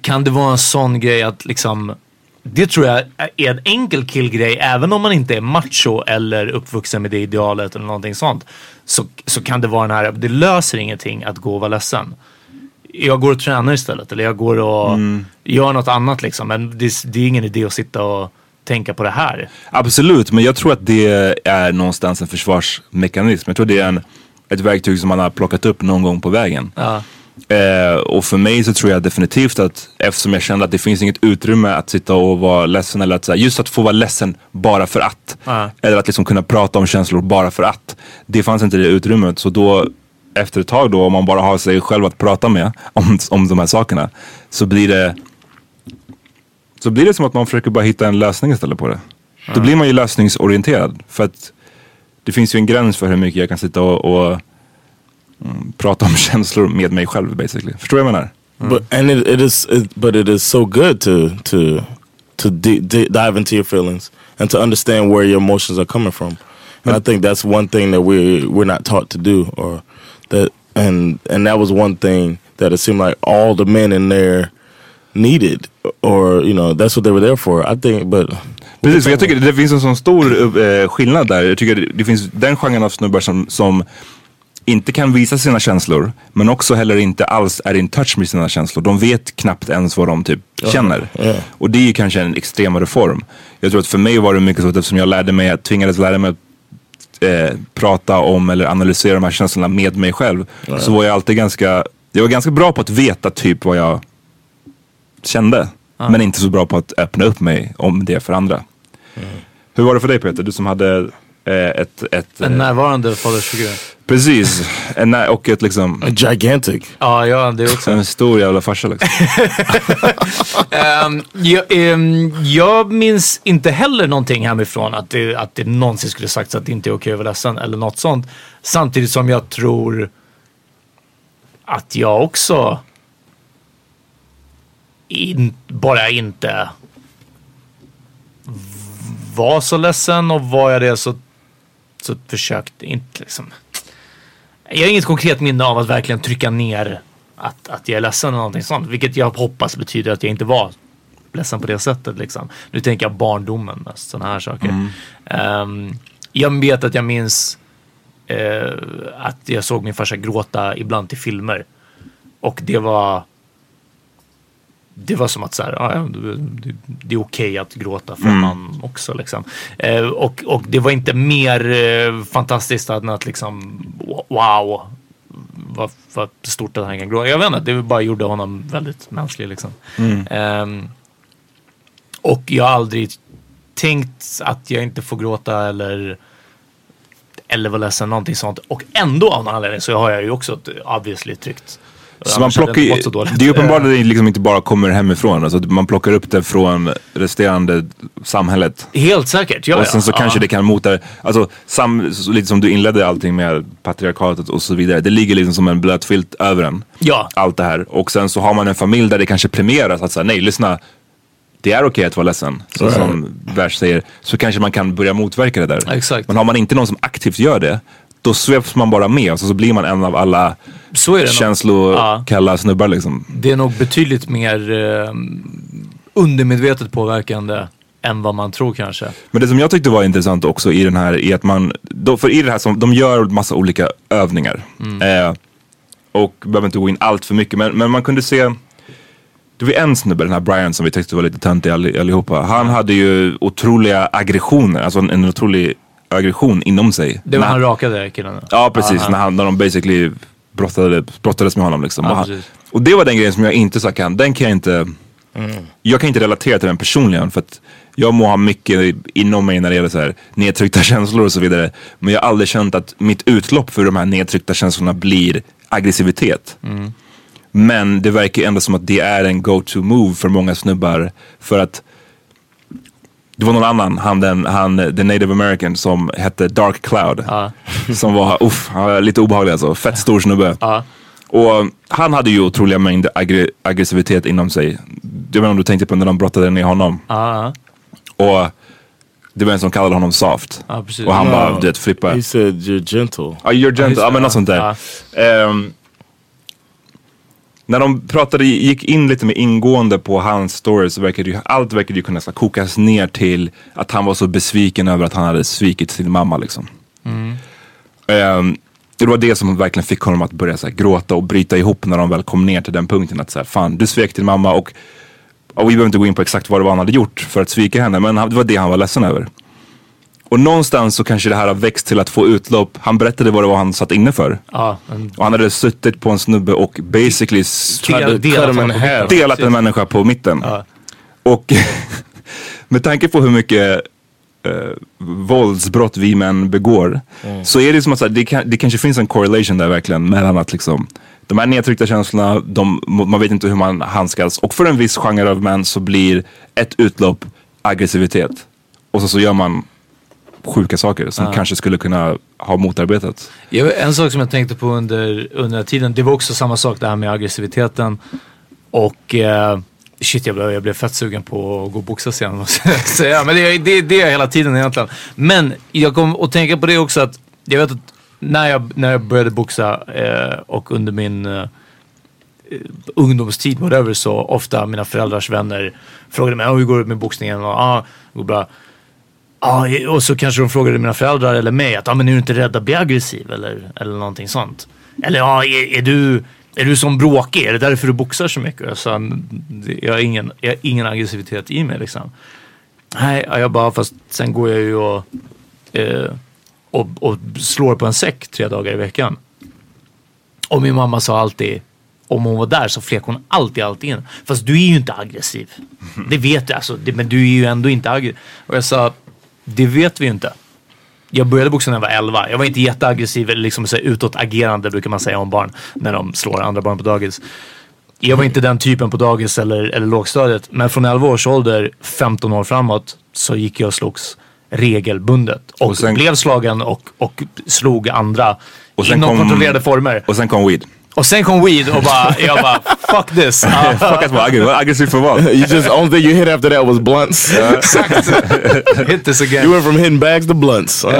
Kan det vara en sån grej att liksom det tror jag är en enkel killgrej även om man inte är macho eller uppvuxen med det idealet eller någonting sånt. Så, så kan det vara den här, det löser ingenting att gå och vara ledsen. Jag går och tränar istället eller jag går och gör något annat liksom. Men det, det är ingen idé att sitta och tänka på det här. Absolut, men jag tror att det är någonstans en försvarsmekanism. Jag tror det är en, ett verktyg som man har plockat upp någon gång på vägen. Ja. Eh, och för mig så tror jag definitivt att eftersom jag kände att det finns inget utrymme att sitta och vara ledsen eller att just att få vara ledsen bara för att. Ja. Eller att liksom kunna prata om känslor bara för att. Det fanns inte det utrymmet. Så då efter ett tag då om man bara har sig själv att prata med om, om de här sakerna. Så blir det så blir det som att man försöker bara hitta en lösning istället på det. Då blir man ju lösningsorienterad. För att det finns ju en gräns för hur mycket jag kan sitta och, och mm, prata om känslor med mig själv basically. Förstår du vad jag menar? Mm. But and it, it is, it, but it is so good to to to di- di- dive into your feelings and to understand where your emotions are coming from. And I think that's one thing that we we're not taught to do, or that and and that was one thing that it seemed like all the men in there needed or you know that's what they were there for. I think, but Precis, jag tycker det finns en sån stor eh, skillnad där. Jag tycker det, det finns den genren av snubbar som, som inte kan visa sina känslor men också heller inte alls är in touch med sina känslor. De vet knappt ens vad de typ känner. ja. Och det är ju kanske en extremare form. Jag tror att för mig var det mycket så att eftersom jag lärde mig, jag tvingades lära mig att eh, prata om eller analysera de här känslorna med mig själv. Så var jag alltid ganska, jag var ganska bra på att veta typ vad jag kände. Men inte så bra på att öppna upp mig om det för andra. Hur var det för dig Peter? Du som hade eh, ett, ett En eh, närvarande fadersfigur. precis, en, och ett liksom, gigantic. Ja, ja det också. en stor jävla farsa liksom. Ehm, jag, ehm, jag minns inte heller någonting hemifrån att det, att det någonsin skulle sagts att det inte är okej att vara ledsen eller något sånt. Samtidigt som jag tror att jag också in, bara inte var så ledsen och var jag det så, så försökte inte liksom. Jag har inget konkret minne av att verkligen trycka ner att, att jag är ledsen eller någonting sånt. Vilket jag hoppas betyder att jag inte var ledsen på det sättet. Liksom. Nu tänker jag barndomen, mest sådana här saker. Ehm, jag vet att jag minns eh, att jag såg min farsa gråta ibland till filmer. Och det var det var som att så här, ja, ja, det, är okej att gråta för man också. Liksom. Eh, och, och det var inte mer eh, fantastiskt än att liksom, wow, vad, vad stort att han kan gråta. Jag vet inte, det bara gjorde honom väldigt mänsklig. Liksom. Ehm, och jag har aldrig tänkt att jag inte får gråta eller eller vara ledsen, någonting sånt. Och ändå av någon anledning så har jag ju också obviously tryckt. Så man plockar mått så det är uppenbart att det liksom inte bara kommer hemifrån. Alltså, man plockar upp det från resterande samhället. Helt säkert, ja och sen så ja. kanske ja. det kan mota, alltså sam, lite som du inledde allting med patriarkatet och så vidare. Det ligger liksom som en blöt filt över en. Ja. Allt det här. Och sen så har man en familj där det kanske premieras att säga nej lyssna. Det är okej att vara ledsen. Så som Bärs säger. Så kanske man kan börja motverka det där. Exakt. Men har man inte någon som aktivt gör det. Då sveps man bara med och så, så blir man en av alla Så är känslokalla snubbar liksom. Det är nog betydligt mer eh, undermedvetet påverkande än vad man tror kanske. Men det som jag tyckte var intressant också i den här är att man, då, för i det här som, de gör massa olika övningar. Eh, och behöver inte gå in allt för mycket men, men man kunde se det var en snubbe, den här Brian som vi tyckte var lite töntig alli- allihopa. Han hade ju otroliga aggressioner, alltså en, en otrolig aggression inom sig. Det var När- han rakade killen. Ja precis, Aha. när, han, när de basically brottade, brottades med honom liksom. Ja, och, han, och det var den grejen som jag inte så kan, den kan jag inte, jag kan inte relatera till den personligen för att jag må ha mycket inom mig när det gäller så här nedtryckta känslor och så vidare. Men jag har aldrig känt att mitt utlopp för de här nedtryckta känslorna blir aggressivitet. Men det verkar ändå som att det är en go-to move för många snubbar för att det var någon annan, han den, han, the native american som hette Dark Cloud. Ja. Som var, uff, han var lite obehaglig alltså. Fett stor snubbe. Ja. Och han hade ju otroliga mängder aggre- aggressivitet inom sig. Jag vet inte om du tänkte på när de brottade ner honom. Ja, Och det var en som kallade honom soft. Och han No. bara, du vet, flippade. He said you're gentle. Ja, you're gentle. Ja, men något sånt där. Ja. När de pratade, gick in lite mer ingående på hans story så verkade ju, allt verkade ju kunna så kokas ner till att han var så besviken över att han hade svikit sin mamma liksom. Ehm, det var det som verkligen fick honom att börja så här, gråta och bryta ihop när de väl kom ner till den punkten att så här, fan du svek din mamma och, och vi behöver inte gå in på exakt vad det var han hade gjort för att svika henne men han, det var det han var ledsen över. Och någonstans så kanske det här har växt till att få utlopp. Han berättade vad det var han satt inne för. Ja, en Och han hade suttit på en snubbe och basically del- delat mitten. delat en människa på mitten. Ja. Och med tanke på hur mycket eh, våldsbrott vi män begår så är det som att så här, det, kan, det kanske finns en correlation där verkligen mellan att liksom de här nedtryckta känslorna, de, man vet inte hur man handskas och för en viss genre av män så blir ett utlopp aggressivitet. Och så, så gör man sjuka saker som kanske skulle kunna ha motarbetat. Jag, en sak som jag tänkte på under, under den här tiden, det var också samma sak det här med aggressiviteten. Och eh, shit, jag blev, jag blev fett sugen på att gå och boxas igen måste jag säga. Men det, det, det är jag hela tiden egentligen. Men jag kom att tänka på det också att jag vet att när jag, när jag började boxa eh, och under min eh, ungdomstid, whatever, så ofta mina föräldrars vänner frågade mig "Ja, hur går det med boxningen? Och, ah, det går bra. Ja, och så kanske de frågade mina föräldrar eller mig att ah, men är du inte rädd att bli aggressiv eller, eller någonting sånt. Eller ja, är, är, du, är du som bråkig? Är det därför du boxar så mycket? Jag sa, "Det- jag har ingen, jag har ingen aggressivitet i mig liksom. Nej, ja, jag bara, fast sen går jag ju och, eh, och, och slår på en säck tre dagar i veckan. Och min mamma sa alltid, om hon var där så flek hon alltid, alltid in. Fast du är ju inte aggressiv. Det vet du alltså, det, men du är ju ändå inte aggressiv. Och jag sa, det vet vi ju inte. Jag började boxa när jag var 11. Jag var inte jätteaggressiv eller liksom så här utåtagerande brukar man säga om barn när de slår andra barn på dagis. Jag var inte den typen på dagis eller, eller lågstadiet. Men från 11 års ålder, 15 år framåt, så gick jag och slogs regelbundet. Och, Och sen- blev slagen och, och slog andra inom kom- kontrollerade former. Och sen kom weed. Och sen kom weed och bara, jag bara fuck this. Ja, Fuck att vara aggressiv. Aggressiv för vad? You just only thing you hit after that was blunts. exakt. Hit this again. you went from hitting bags to blunts. Uh,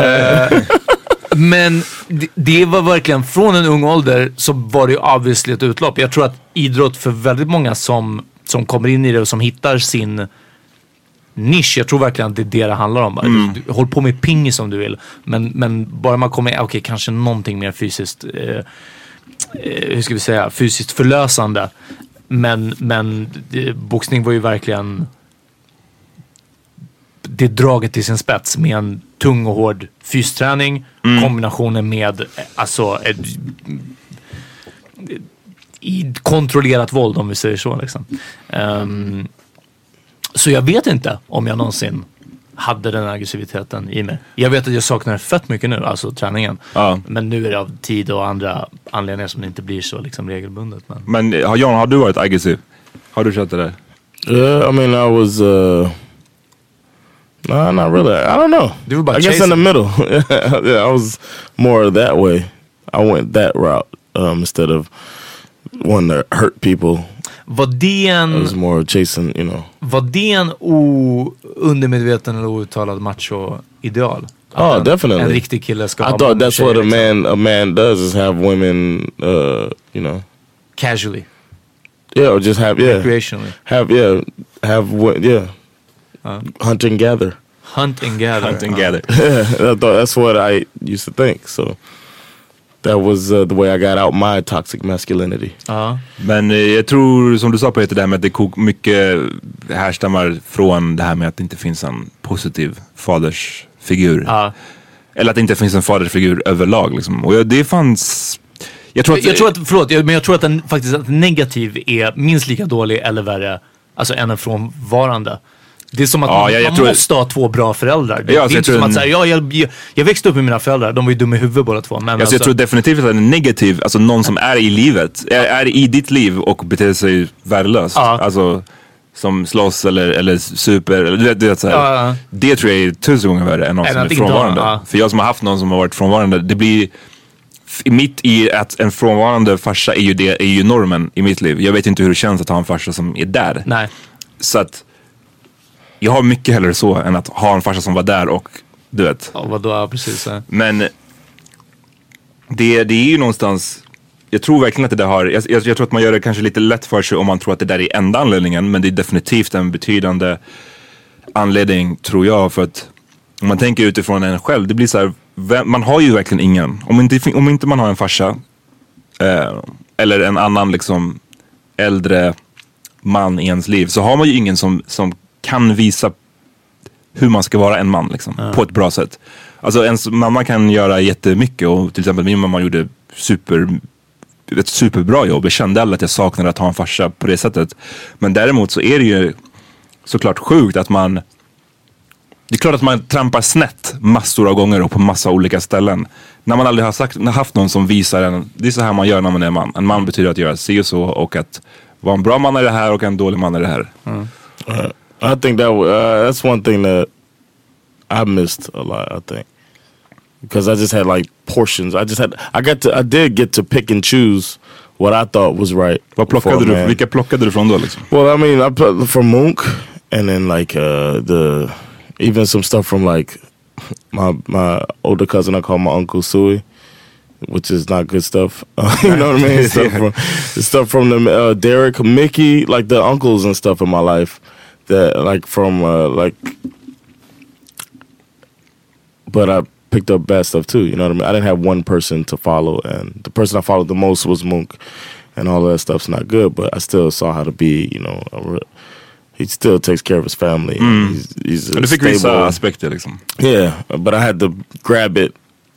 Men det, det var verkligen från en ung ålder så var det ju obviously ett utlopp. Jag tror att idrott för väldigt många som, som kommer in i det och som hittar sin nisch. Jag tror verkligen att det är det det handlar om. Du, du, håll på med pingis om du vill. Men, men bara man kommer, okej kanske någonting mer fysiskt, eh, eh, hur ska vi säga, fysiskt förlösande. Men, men boxning var ju verkligen det draget till sin spets med en tung och hård fysträning kombinationen med eh, alltså ett, i kontrollerat våld om vi säger så. Liksom. Ehm, så jag vet inte om jag någonsin hade den aggressiviteten i mig. Jag vet att jag saknar fett mycket nu, alltså träningen. Ja. Men nu är det av tid och andra anledningar som det inte blir så liksom, regelbundet. Men... Men har John, har du varit aggressiv? Har du kört det där? yeah, I mean, I was. Uh, nah, not really. I don't know. Were about I guess in chasing. the middle. yeah, I was more that way. I went that route um, instead of wanting to hurt people. Var det I en, was more chasing, you know. var det en undermedveten eller outtalad macho-ideal? Oh, en, definitely. En riktig kille ska I ha thought that's what a liksom. man a man does is have women, uh, you know, Casually, yeah, or just have yeah, recreationally. have yeah, have yeah, hunt and gather. Hunt and gather. Hunt and Ja. gather. I thought that's what I used to think. So that was uh, the way I got out my toxic masculinity. Ja. Men eh, jag tror, som du sa Peter, det här med att det kok mycket härstammar från det här med att det inte finns en positiv fadersfigur. Ja. Eller att det inte finns en fadersfigur överlag. Liksom. Och det fanns... Jag tror att... Jag tror att, förlåt, jag, men jag tror att den faktiskt att negativ är minst lika dålig eller värre, alltså än en frånvarande. Det är som att Ja, man, jag- jag man tror- måste ha två bra föräldrar. Det, Ja, det alltså, är jag inte som att en- säga, ja, jag, jag, jag växte upp med mina föräldrar, de var ju dumma i huvudet båda två. Men Alltså, alltså, jag tror definitivt att en negativ, alltså någon som är i livet, är, är i ditt liv och beter sig värdelöst. Ja. Alltså som slåss eller, eller super, eller du vet, du vet så här. Ja. Det tror jag är tusen gånger värre än någon som är frånvarande. ja. För jag som har haft någon som har varit frånvarande, det blir mitt i att en frånvarande farsa är ju, det, är ju normen i mitt liv. Jag vet inte hur det känns att ha en farsa som är där. nej. Så att jag har mycket hellre så än att ha en farsa som var där och du vet. Ja, vadå, ja, precis. ja. Men det, det är ju någonstans, jag tror verkligen att det där har, jag, jag, jag tror att man gör det kanske lite lätt för sig om man tror att det där är enda anledningen. Men det är definitivt en betydande anledning tror jag. För att om man tänker utifrån en själv, det blir så här, vem, man har ju verkligen ingen. Om inte, om inte man har en farsa eh, eller en annan liksom äldre man i ens liv så har man ju ingen som, som kan visa hur man ska vara en man liksom, på ett bra sätt. Alltså ens mamma kan göra jättemycket och till exempel min mamma gjorde super, ett superbra jobb. Jag kände aldrig att jag saknade att ha en farsa på det sättet. Men däremot så är det ju såklart sjukt att man det är klart att man trampar snett massor av gånger och på massa olika ställen. När man aldrig har sagt, haft någon som visar en, det är så här man gör när man är man. En man betyder att göra si och så och att vara en bra man är det här och en dålig man är det här. Uh, I think that uh, that's one thing that I missed a lot. I think because I just had like portions. I just had I got to I did get to pick and choose what I thought was right. Vad for a plockade du, vilka plockade du från då liksom? Well, I mean, I put from Mook, and then like uh, the even some stuff from like my my older cousin I call my uncle Sui. which is not good stuff. you know what I mean? stuff from, the stuff from the uh, Derek, Mickey, like the uncles and stuff in my life that like from uh, like. But I picked up bad stuff too. You know what I mean? I didn't have one person to follow, and the person I followed the most was Mook, and all that stuff's not good. But I still saw how to be. You know, a re- he still takes care of his family. He's, he's a du fick vissa aspekter liksom. yeah, but I had to grab it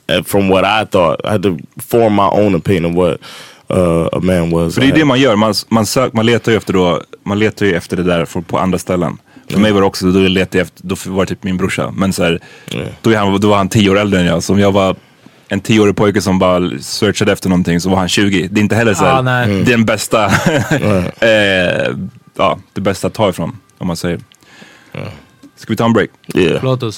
uh, from what I thought. I had to form my own opinion of what uh, a man was. För det är det man gör, man, man, sök, man letar ju efter då, man letar ju efter det där för, på andra ställen. För mig var det också, då letade jag efter, då var det typ min brorsa. Men så här, då, är han, då var han tio år äldre än jag. Så om jag var en tioårig pojke som bara searchade efter någonting så var han 20. Det är inte heller så här, Ah. Mm. den bästa, eh, ja, det bästa att ta ifrån. Om man säger. Ska vi ta en break? yeah. Låt oss.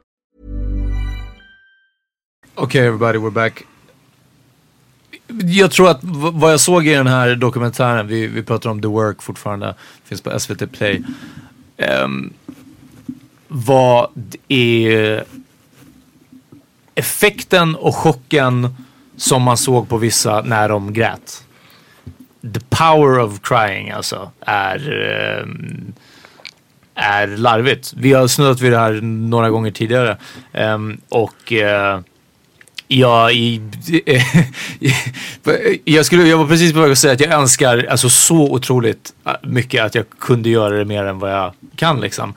Okej everybody, we're back. Jag tror att vad jag såg i den här dokumentären, vi, vi pratar om The Work fortfarande, finns på SVT Play. Ehm, um, vad är effekten och chocken som man såg på vissa när de grät. The power of crying alltså är, um, är larvigt. Vi har snuddat vid det här några gånger tidigare. um, och uh, Ja, i, jag, skulle, jag var precis på väg att säga att jag önskar alltså, så otroligt äh, mycket att jag kunde göra det mer än vad jag kan. Liksom.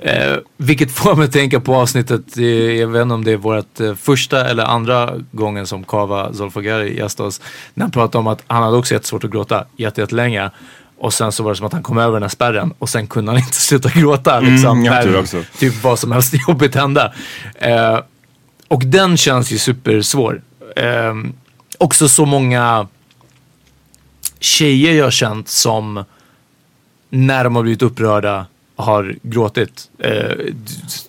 Eh, vilket får mig att tänka på avsnittet, eh, jag vet inte om det är vårt eh, första eller andra gången som Kava Zolfagari gästade oss. När han pratade om att han hade också jättesvårt att gråta jätte- jättelänge. Och sen så var det som att han kom över den här spärren och sen kunde han inte sluta gråta. Liksom, tror när typ vad som helst jobbigt hände. Eh, och den känns ju supersvår. Eh, också så många tjejer jag har känt som när de har blivit upprörda har gråtit. Eh,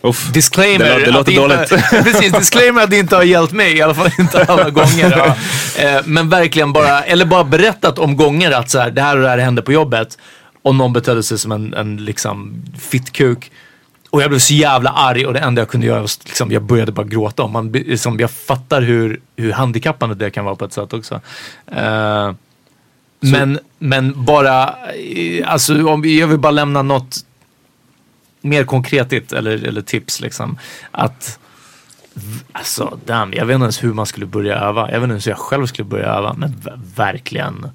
Uff, disclaimer, det låter- det låter inte, dåligt. precis, disclaimer att det inte har hjälpt mig, i alla fall inte alla gånger. Ja. Eh, men verkligen bara, eller bara berättat om gånger att så här, det här och det här hände på jobbet. Och någon betedde sig som en, en liksom fittkuk. Och jag blev så jävla arg och det enda jag kunde göra var liksom, jag började bara gråta. Och man, liksom, jag fattar hur, hur handikappande det kan vara på ett sätt också. Eh, men, men bara, eh, alltså om jag vill bara lämna något mer konkretigt eller, eller tips liksom. Att, alltså damn, jag vet inte ens hur man skulle börja öva. Jag vet inte ens hur jag själv skulle börja öva. Men verkligen.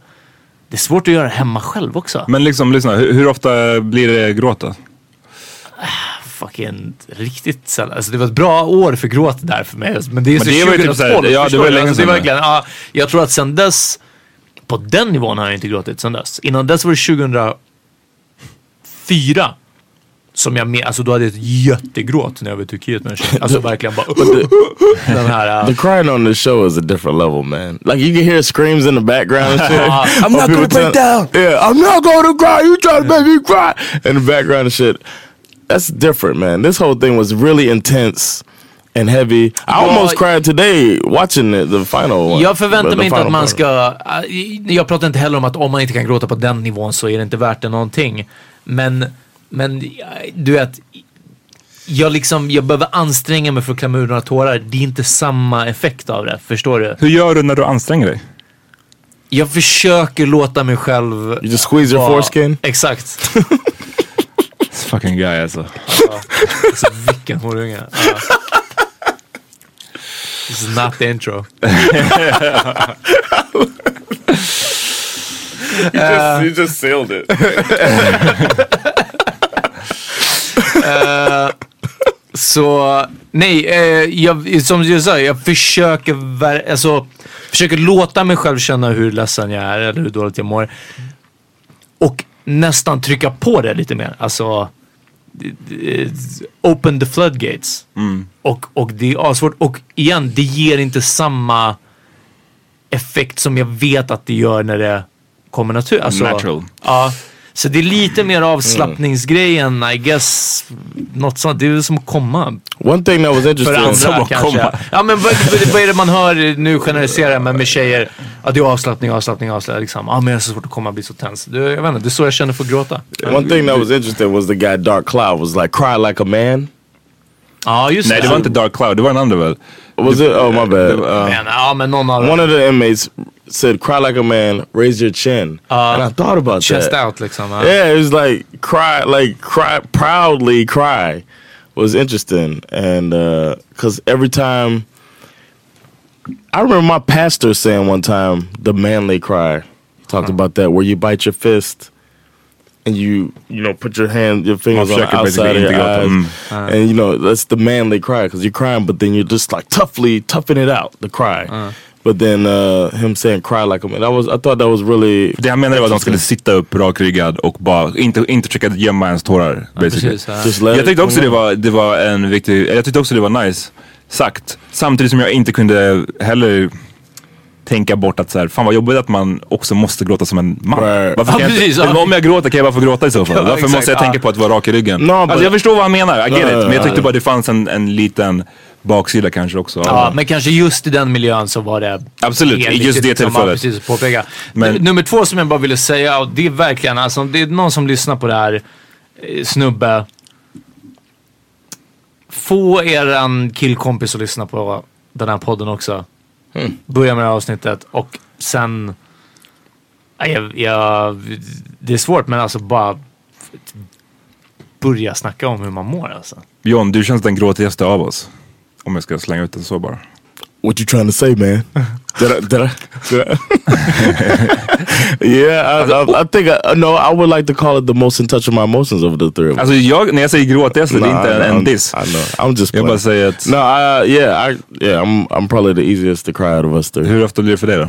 Det är svårt att göra hemma själv också. Men liksom, lyssna, hur, hur ofta blir det gråt då? Fucking riktigt sällan. Alltså det var ett bra år för gråt där för mig. Men det är Men så det var ju typ så här- 2012, ja, det var länge alltså, sedan. verkligen, ja, Jag tror att sen dess, på den nivån har jag inte gråtit sen dess. Innan dess var det 2004. Som jag med, alltså då hade jag ett jättegråt när jag var i Turkiet med en tjej. Alltså verkligen bara... den här... The Uh, crying on this show is a different level, man. Like you can hear screams in the background and shit. I'm Of not gonna break down. Yeah, I'm not gonna cry. You trying to make me cry in the background and shit. That's different, man. This whole thing was really intense and heavy. I almost cried today watching the, the final one. jag förväntar The- mig the inte att man ska... uh, Jag pratar inte heller om att om man inte kan gråta på den nivån så är det inte värt det någonting. Men, men du vet... Jag, liksom, jag behöver anstränga mig för att klämma ur några tårar. Det är inte samma effekt av det. Förstår du? Hur gör du när du anstränger dig? Jag försöker låta mig själv... You just squeeze your foreskin? Exakt. Fucking guy alltså. Alltså, vilken horunge. Ja. This is not the intro. You just, you just sealed it. Så nej, eh, jag, som jag sa, jag försöker, ver- alltså, försöker låta mig själv känna hur ledsen jag är eller hur dåligt jag mår. Och nästan trycka på det lite mer. Alltså, open the floodgates. Och, och det är asvårt. Och igen, det ger inte samma effekt som jag vet att det gör när det kommer natur. Alltså, Natural. Ja. Så det är lite mer avslappningsgrejen, I guess. Något sånt. Det är som att komma. One thing that was För interesting. andra som att kanske. komma. Ja men vad, vad- är det man hör nu generaliserar men med tjejer? Ja det är avslappning, avslappning, avslappning. Liksom. Ja men jag har så svårt att komma och bli så tens. Du, jag vet inte, det är så jag känner för att gråta. One thing that was interesting was the guy Dark Cloud was like cry like a man. Ja just Nej det var inte Dark Cloud, det var en andra väl? Was it? Oh my bad. Men, ja men någon av One of the inmates said, "Cry like a man, raise your chin," uh, and I thought about chest that. out liksom. Ja. Yeah, it was like cry, like cry, proudly cry, was interesting, and uh, because every time, I remember my pastor saying one time, the manly cry. He talked about that where you bite your fist. And you, you know, put your hand, your fingers on the outside of your eyes, inte gråta. and you know that's the manly cry because you're crying, but then you're just like toughly toughing it out, the cry. But then uh, him saying cry like a man, that was I thought that was really Det han menade var att de skulle sitta upp rakryggad och bara inte, inte försöka gömma ens tårar. basically. Precis, ja. Jag tyckte också det var, det var en viktig, jag tyckte också det var nice sagt. Samtidigt som jag inte kunde heller tänka bort att så här, fan vad jobbigt att man också måste gråta som en man. Right. Varför kan Ja, jag precis, inte, ja. Om jag gråter kan jag bara få gråta i så fall. Ja, Varför exakt, måste jag ja. tänka på att vara rak i ryggen? No, alltså but- jag förstår vad han menar, I get it. Men jag ja. tyckte bara det fanns en, en liten baksida kanske också. Ja, men kanske just i den miljön så var det Absolut, i just det tillfället. Precis påpeka. Men- Nummer två som jag bara ville säga, och det är verkligen, alltså om det är någon som lyssnar på det här, eh, snubbe. Få eran killkompis att lyssna på den här podden också. Börja med det här avsnittet och sen... Jag, jag, det är svårt men alltså bara börja snacka om hur man mår alltså. John, du känns den gråtigaste av oss. Om jag ska slänga ut den så bara. What you trying to say, man? did I? Did I? Did I? yeah, I, I, I think I, no. I would like to call it the most in touch of my emotions of the three of us. Alltså jag, när jag säger gråtigaste, det är inte en, en diss. I know. I'm just. Jag bara playing. säger att, No, I, yeah, I, yeah, I'm, I'm probably the easiest to cry out of us three. hur ofta blir det för dig då?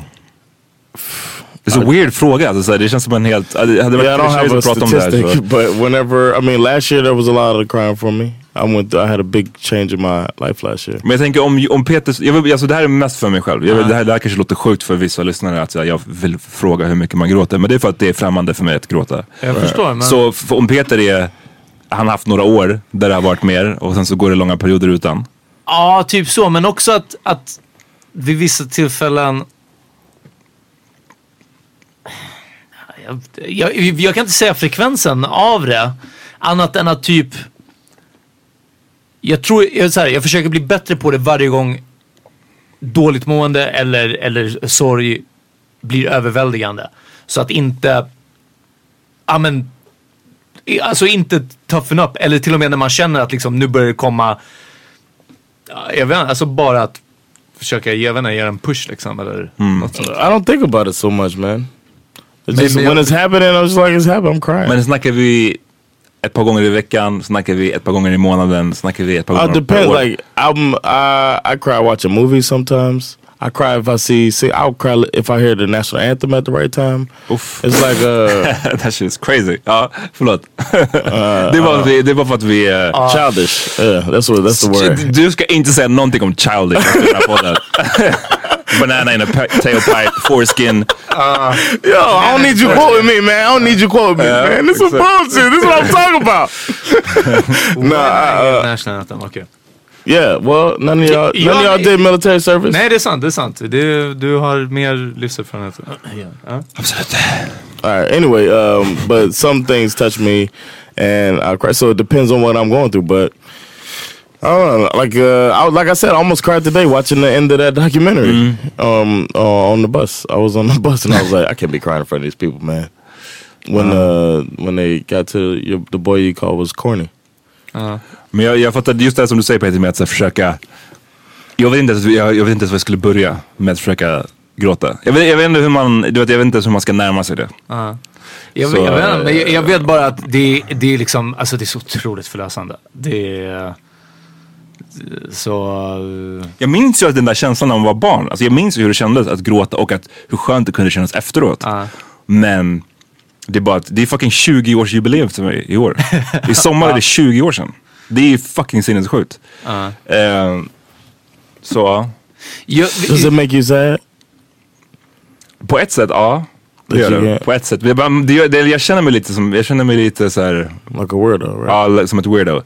Det är så weird fråga, alltså, så här, det känns som en helt, hade det Yeah, I varit don't have a att prata om det här statistic, så. but whenever I mean, last year there was a lot of crying for me. I went. I had a big change in my life last year. Men jag tänker om, om Peter, jag vill, alltså det här är mest för mig själv. Jag vill, det, här, det här kanske låter sjukt för vissa lyssnare att här, jag vill fråga hur mycket man gråter. Men det är för att det är främmande för mig att gråta. Jag förstår men... Så f- om Peter är, han har haft några år där det har varit mer och sen så går det långa perioder utan. Ja, typ så. Men också att, att vid vissa tillfällen... Jag, jag, kan inte säga frekvensen av det. Annat än att typ... Jag tror, jag, så här, jag försöker bli bättre på det varje gång dåligt mående eller, eller sorg blir överväldigande. Så att inte... Ja men... Alltså inte toughen up. Eller till och med när man känner att liksom nu börjar det komma Ja, jag vet inte, alltså bara att försöka, jag vet inte, göra en push liksom eller något sånt. I don't think about it so much, man. It's just, when it's happening, I'm just like it's happening. I'm crying. Men snackar vi ett par gånger i veckan, snackar vi ett par gånger i månaden, snackar vi ett par Uh, gånger per depends. år. Like I'm, I I cry watching movies sometimes. I cry if I see, see I'll cry if I hear the national anthem at the right time. Uff. It's like uh, That shit is crazy. Ja, förlåt. det, var, vi, det var för att vi... eh, childish. Yeah, that's what that's the word. Du ska inte säga någonting om childish i den här podden. Banana in a pe- tailpipe, foreskin. Yo, I don't need you quoting me, man. I don't need you quoting me, Yeah, man. This is exactly. bullshit. This is what I'm talking about. nah, I, uh, National Anthem, okej. Yeah. Well, none of y'all, Y- none of y'all did military service. Nej det är sant, det är sant. Det, du har mer livserfarenhet. Absolut. All right. Anyway, um, but some things touch me, and I cry. So it depends on what I'm going through. But I don't know. Like uh, I, like I said, I almost cried today watching the end of that documentary. Um, uh, on the bus, I was on the bus, and I was like, I can't be crying in front of these people, man. When uh, when they got to your, the boy you called was corny. Men jag, jag fattar just det som du säger Peter med att här, försöka jag vet, inte, jag, jag vet inte ens var jag skulle börja med att försöka gråta. Jag vet, jag vet inte hur man, du vet, jag vet inte ens hur man ska närma sig det. Jag, Så, jag, vet, men jag, jag vet bara att det, det är liksom, alltså det är så otroligt förlösande. Det är... Så... Jag minns ju att den där känslan när man var barn. Alltså jag minns ju hur det kändes att gråta och att, hur skönt det kunde kännas efteråt. Men det är bara att det är fucking 20 års jubileum för mig i år. I sommar är det 20 år sedan. Det är fucking sinnessjukt. Ehm, så ja. Jag, Does it make you sad? På ett sätt, ja. Det Det gör det. jag- På ett sätt. Bara- det, gör- det, jag känner mig lite som, jag känner mig lite så här, Like a weirdo, right? ja, som ett weirdo.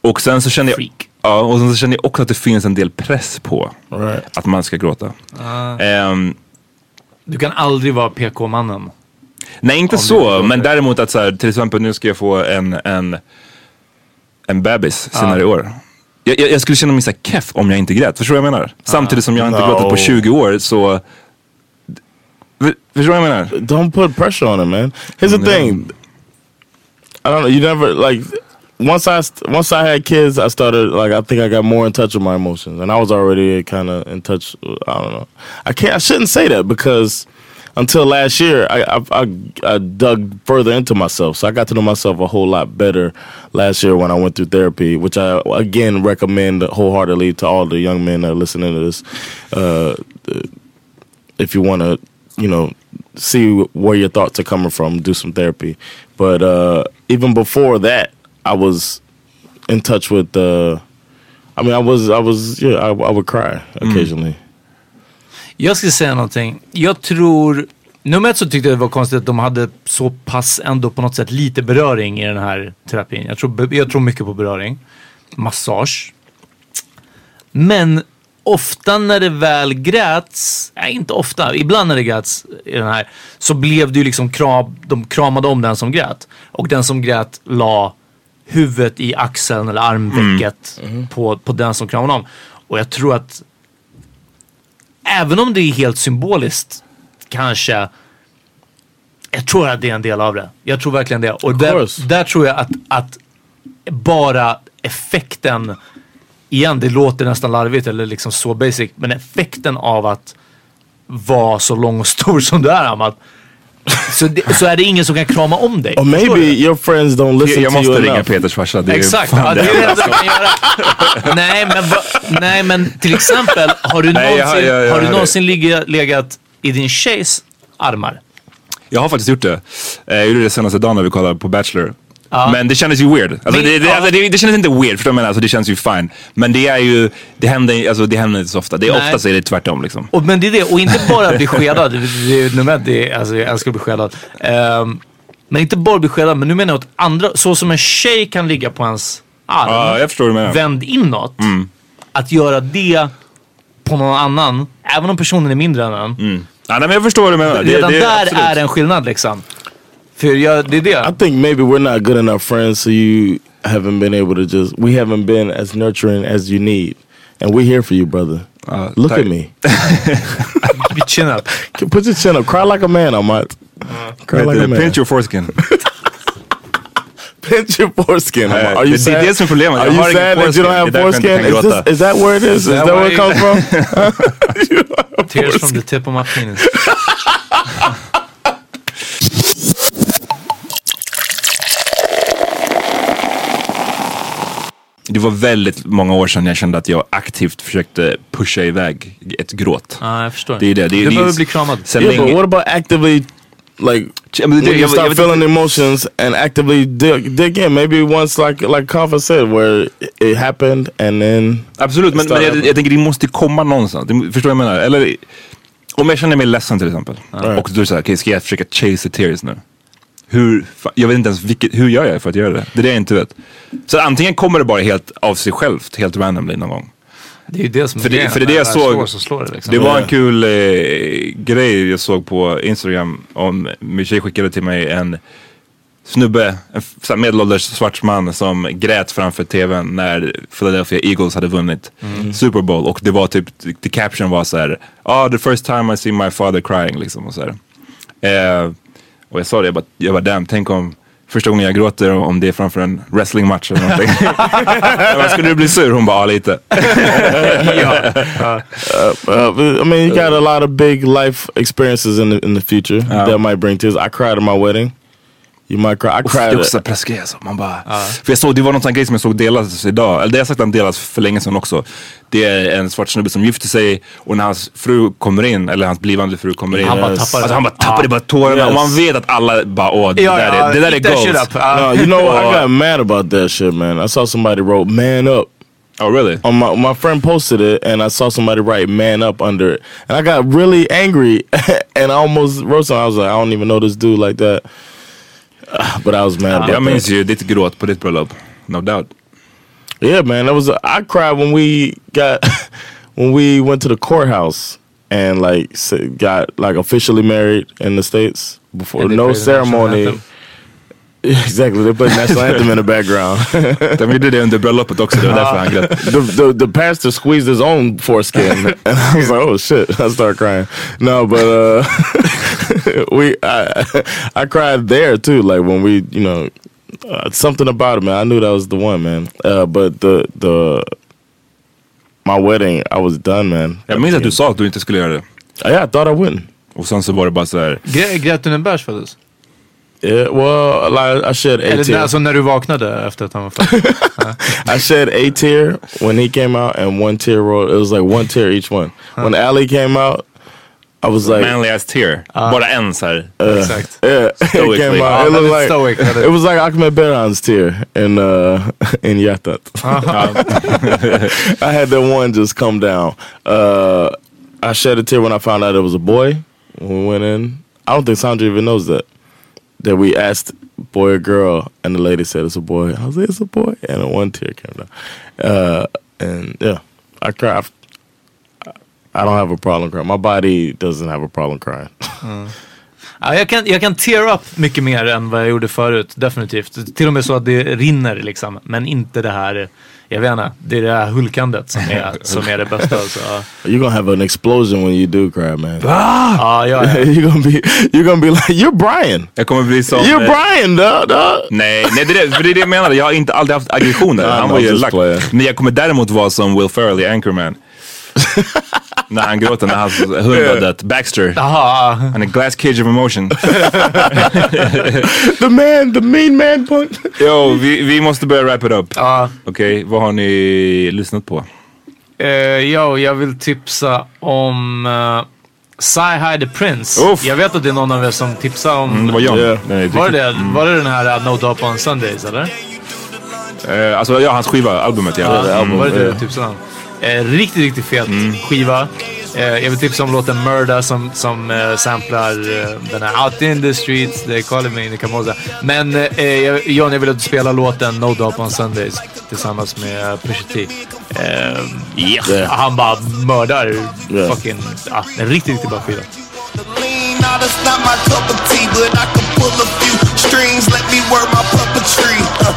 Och sen så känner jag, Freak. ja, och sen så känner jag också att det finns en del press på Right. att man ska gråta. Ehm, Du kan aldrig vara PK-mannen. Nej, inte så, men däremot att så här, till exempel nu ska jag få en, en, en bebis senare i år. Jag, jag, jag skulle känna mig så keff om jag inte grät. Förstår du vad jag menar? Samtidigt som jag inte gråtit på 20 år så... Förstår du vad jag menar? Don't put pressure on it, man. Here's the thing. I don't know. You never like. Once I once I had kids, I started like I think I got more in touch with my emotions, and I was already kind of in touch. I don't know. I can't. I shouldn't say that because until last year, I, I I I dug further into myself, so I got to know myself a whole lot better last year when I went through therapy, which I again recommend wholeheartedly to all the young men that are listening to this. Uh, if you want to, you know, see where your thoughts are coming from, do some therapy. But uh, even before that, I was in touch with. Uh, I mean, I was, I was, yeah, I, I would cry occasionally. Jag ska säga någonting. Jag tror... Nummer ett så tyckte jag det var konstigt att de hade så pass ändå på något sätt lite beröring i den här terapin. Jag tror, jag tror mycket på beröring. Massage. Men ofta när det väl gräts, nej inte ofta, ibland när det gräts i den här, så blev det ju liksom kram, de kramade om den som grät. Och den som grät la huvudet i axeln eller armvecket på, på den som kramade om. Och jag tror att även om det är helt symboliskt kanske jag tror att det är en del av det. Jag tror verkligen det. Och där, där tror jag att, att bara effekten, igen det låter nästan larvigt eller liksom så basic, men effekten av att vara så lång och stor som du är Amat. Så, det, så är det ingen som kan krama om dig. Or maybe your friends don't Jag, listen jag to you måste ringa. Peters farsa. Det är Exakt, ja, det är det enda kan göra. nej, men va, nej men till exempel, har du Nej, jag har- någonsin, jag- jag har du någonsin ligga, legat i din tjejs armar? Jag har faktiskt gjort det. Eh, Jag gjorde det senaste dagen när vi kollade på Bachelor. Ja. Men det kändes ju weird. Alltså, det, det, ja. alltså, det, det kändes inte weird, förstår du menar? Alltså, det känns ju fine. Men det är ju, det händer, alltså, det händer inte så ofta. Det är oftast är det tvärtom liksom. Och, men det är det, och inte bara bli skedad. Det, det, är nummer ett, det alltså jag älskar att bli skedad. Ehm, men inte bara bli skedad, men nu menar jag att andra, så som en tjej kan ligga på ens arm, Ja, jag förstår vad du menar. vänd inåt. Att göra det på någon annan, även om personen är mindre än en. Ja, nej, men jag förstår vad du menar. Det- Redan det, där absolut. är en skillnad liksom. För jag, det är det. I think maybe we're not good enough friends, so you haven't been able to just. We haven't been as nurturing as you need, and we're here for you, brother. Look tack. at me. Chin up. Put your chin up. Cry like a man, I might. Cry like a man. Pinch your foreskin. pinch your foreskin. Uh, Are det- you det är sad? det som är problemet. Are Jag you har ingen sad that you don't have Det är därför jag inte foreskin? Is, this, is that where it is? Is that, that where it comes from? You don't have Tears from the tip of my penis. Det var väldigt många år sedan jag kände att jag aktivt försökte pusha iväg ett gråt. Ja, jag förstår. Det är det. Det, är- Du behöver bli kramad. Sen Yeah, but länge, what about actively, like, when you jag- start jag feeling emotions and actively dig, dig in? Maybe once, like like Kaffa said, where it happened and then Absolut, men, men jag, jag tänker det måste komma någonstans. Det, förstår du vad jag menar? Eller om jag känner mig ledsen till exempel. Och du säger, okej ska jag försöka chase the tears nu? Hur, jag vet inte ens vilket, hur gör jag för att göra det? Det är det jag inte vet. Så antingen kommer det bara helt av sig självt, helt randomly någon gång. Det är ju det som är För det, grejen. för det är det jag såg. så slår det liksom. det var en kul eh, grej jag såg på Instagram. Om, min tjej skickade till mig en snubbe, en medelålders svart man som grät framför tvn när Philadelphia Eagles hade vunnit Super Bowl. Och det var typ, the caption var så här, ah the first time I see my father crying liksom. Och, så här. Eh, och jag sa det, jag bara, jag bara damn, tänk om första gången jag gråter om det är framför en wrestlingmatch eller någonting. jag bara, skulle du bli sur? Hon bara, ja lite. Uh, I mean, you got a lot of big life experiences in the in the future that might bring tears. I cried at my wedding. You might cry. I Det cried. är At, också så pressgrej alltså. Man bara, För jag såg, det var någon sån grej som jag såg delas idag. Eller det har jag sagt att den delas för länge sedan också. Det är en svart snubbe som gifter sig och när hans fru kommer in, eller hans blivande fru kommer in. Han bara tappar Alltså han bara tappade bara tårarna Yes. och man vet att alla bara åh det Ja, där ja, är, det där är goals. Ja. no, you know what? I got mad about that shit, man. I saw somebody wrote "man up." Oh really? on my my friend posted it and I saw somebody write man up under it. And I got really angry and I almost wrote something. I was like, I don't even know this dude like that. But I was mad about Jag minns that. ju ditt gråt på ditt bröllop. No doubt. Yeah, man. That was I cried when we got when we went to the courthouse and like got like officially married in the states before no played the national ceremony. anthem. exactly. They played national anthem in the background. De gjorde det under bröllopet också, det var därför han grät. the, the the pastor squeezed his own foreskin, and I was like, "Oh shit!" I started crying. No, but uh, we I, I cried there too. Like when we, you know, uh, something about it, man. I knew that was the one, man. Uh, but the the my wedding, I was done, man. Jag minns att du sa att du inte skulle göra det. Yeah, I thought I wouldn't. Och sen så var det bara så här. Grä- Grät du när Bärs föddes? Yeah, well, like I shed a Eller tear. alltså när du vaknade efter att han var född? I shed a tear when he came out, and one tear rolled. It was like one tear each one. When Ali came out, I was like, Manly ass tear. Bara en så här. Exakt. Yeah, it Stoically. came out. It, looked like, stoic, väldigt. it was like Ahmed Beran's tear in uh, in Yatat. I had that one just come down. Uh, I shed a tear when I found out it was a boy. When we went in, I don't think Sandra even knows that. That we asked boy or girl, and the lady said it's a boy. I was like, it's a boy, and a one tear came down. Uh, and yeah, I cried. I don't have a problem crying. My body doesn't have a problem crying. Ja, jag, kan, jag kan tear up mycket mer än vad jag gjorde förut, definitivt. Till och med så att det rinner liksom. Men inte det här, jag vet inte, det är det här hulkandet som är, som är det bästa. Så, ja. You're gonna have an explosion when you do cry, man. ja, ja, ja. you're gonna be you're gonna be like you're Brian. Jag kommer bli som... You're eh, Brian, dog. dog. Nej, nej det, är det, för det är det jag menar. Jag har inte aldrig haft aggressioner. Han var ju lack. Men jag kommer däremot vara som Will Ferrell i Anchorman. När han gråter när hans hund har dött. Baxter. Jaha, Han är glass cage of emotion. The man, the mean man punch. Jo, vi, vi måste börja wrap it up. ja. Okej, vad har ni lyssnat på? Uh, ja, jag vill tipsa om uh, Sci-Hi the Prince. Uff. Jag vet att det är någon av er som tipsar om... Mm, det var John. Yeah. Nej, Var det, det? var det den här uh, No Dope on Sundays eller? Eh, alltså ja, hans skiva, albumet ja. Ja, album, var det det du tipsade om? Eh, riktigt, riktigt fet skiva. Eh, jag vill tipsa om låten Murda som, som eh, samplar eh, den här Out in the streets, they call me in the Kamosa. Men eh, jag- John, jag vill att du spelar låten No Dope on Sundays tillsammans med Pusha T. Eh, Yeah. Han bara mördar Yeah. fucking... Ja, en riktigt, riktigt bra skiva. That's not my cup of tea, but I can pull a few strings. Let me work my puppetry. Uh,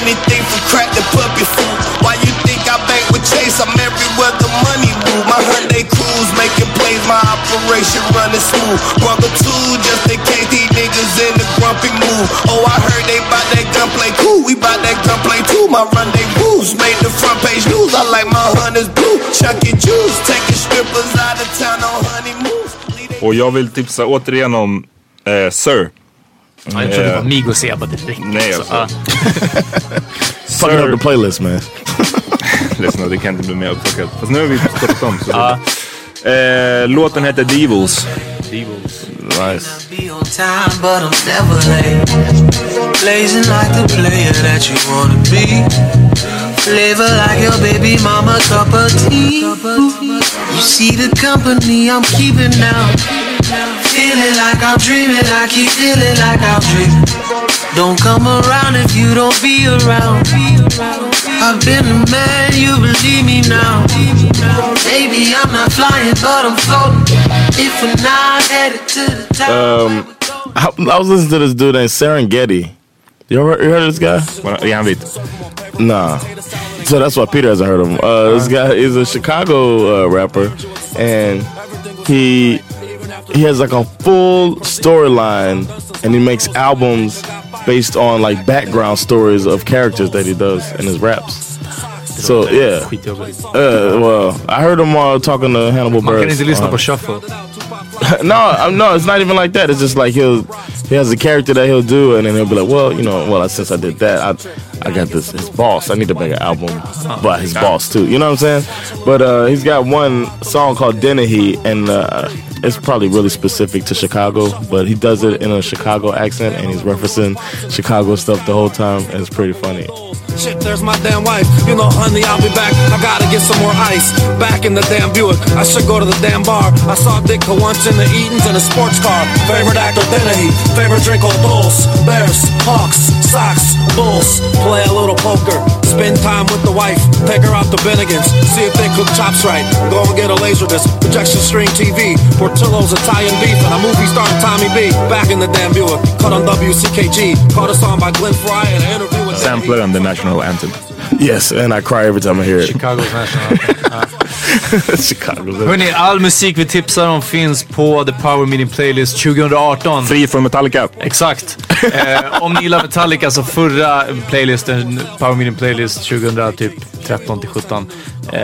anything from crack to puppy food. Why you Chase? I'm everywhere the money move. My Hyundai cruise making plays, my operation running smooth. Brother two, just in case these niggas in the grumpy mood. Oh, I heard they bout that gunplay. Cool, we bout that gunplay too. My rendezvous made the front page news. I like my hunters blue. Chucky juice, taking strippers out of town on honeymoons. Och jag vill tipsa återigen om eh, Sir. Ja, jag trodde det var Migos Eba direkt. Nej, Så, alltså. ja. fucking up the playlist man. Ledsen, det kan inte bli mer uppfuckat. Fast nu har vi stoppat om. Så eh, låten heter Devils. Devils. Nice. Be on time, but I'm never late. Blazing like the player that you wanna be. Flavor like your baby mama cup of tea. You see the company I'm keeping now. Feeling like I'm dreaming, I keep feeling like I'm dreaming. Don't come around if you don't be around. I've been a man, you believe me now. Baby, I'm not flying, but I'm floating. If we're not headed to the top. Um, I, I was listening to this dude named Serengeti. You ever you heard of this guy? Vad- Är han vit? Nah. So that's why Peter hasn't heard of him. Uh, this guy is a Chicago uh, rapper, and he he has like a full storyline, and he makes albums based on like background stories of characters that he does in his raps. So yeah, uh, well, I heard him uh, talking to Hannibal Man kan Buress. inte lyssna uh, på shuffle. no, I'm, no, it's not even like that. It's just like he'll he has a character that he'll do, and then he'll be like, well, you know, well, since I did that, I I got this his boss. I need to make an album by his boss too. You know what I'm saying? But uh, he's got one song called Dennehy, and uh, it's probably really specific to Chicago, but he does it in a Chicago accent, and he's referencing Chicago stuff the whole time, and it's pretty funny. Shit, there's my damn wife. You know, honey, I'll be back. I gotta get some more ice. Back in the damn Buick. I should go to the damn bar. I saw Ditka once in the Eatons in a sports car. Favorite actor, Dennehy. Favorite drink, old Bulls. Bears, Hawks, Sox, Bulls. Play a little poker. Spend time with the wife. Take her out to Bennigan's. See if they cook chops right. Go and get a laser disc. Projection stream TV. Portillo's Italian beef. And a movie star Tommy B. Back in the damn Buick. Cut on WCKG. Caught a song by Glenn Fry and an interview with. Samplar and the national anthem. Yes, and I cry every time I hear it. Chicago's national anthem. Chicago. Hörni, all musik vi tipsar om finns på The Power Meeting Playlist 2018. Fri från Metallica. Exakt. Eh, om ni gillar Metallica så förra playlisten, Power Meeting Playlist 2013 till 17, eh,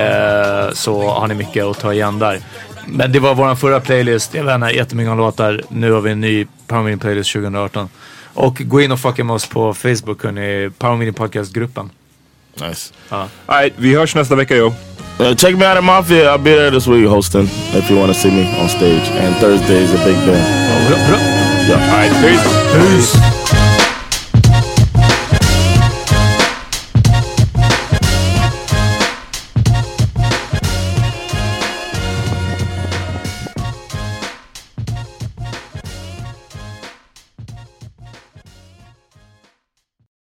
så har ni mycket att ta igen där. Men det var vår förra playlist. Jag vet inte, jättemycket låtar. Nu har vi en ny Power Meeting Playlist 2018. Och gå in och fucka med oss på Facebook, hörni. Power Meeting Podcast-gruppen. Nice. Alright, vi hörs nästa vecka jo. Uh, check me out at Mafia. I'll be there this week hosting if you want to see me on stage. And Thursday is a big band. Bra, bra. Yeah. Alright, peace. Peace.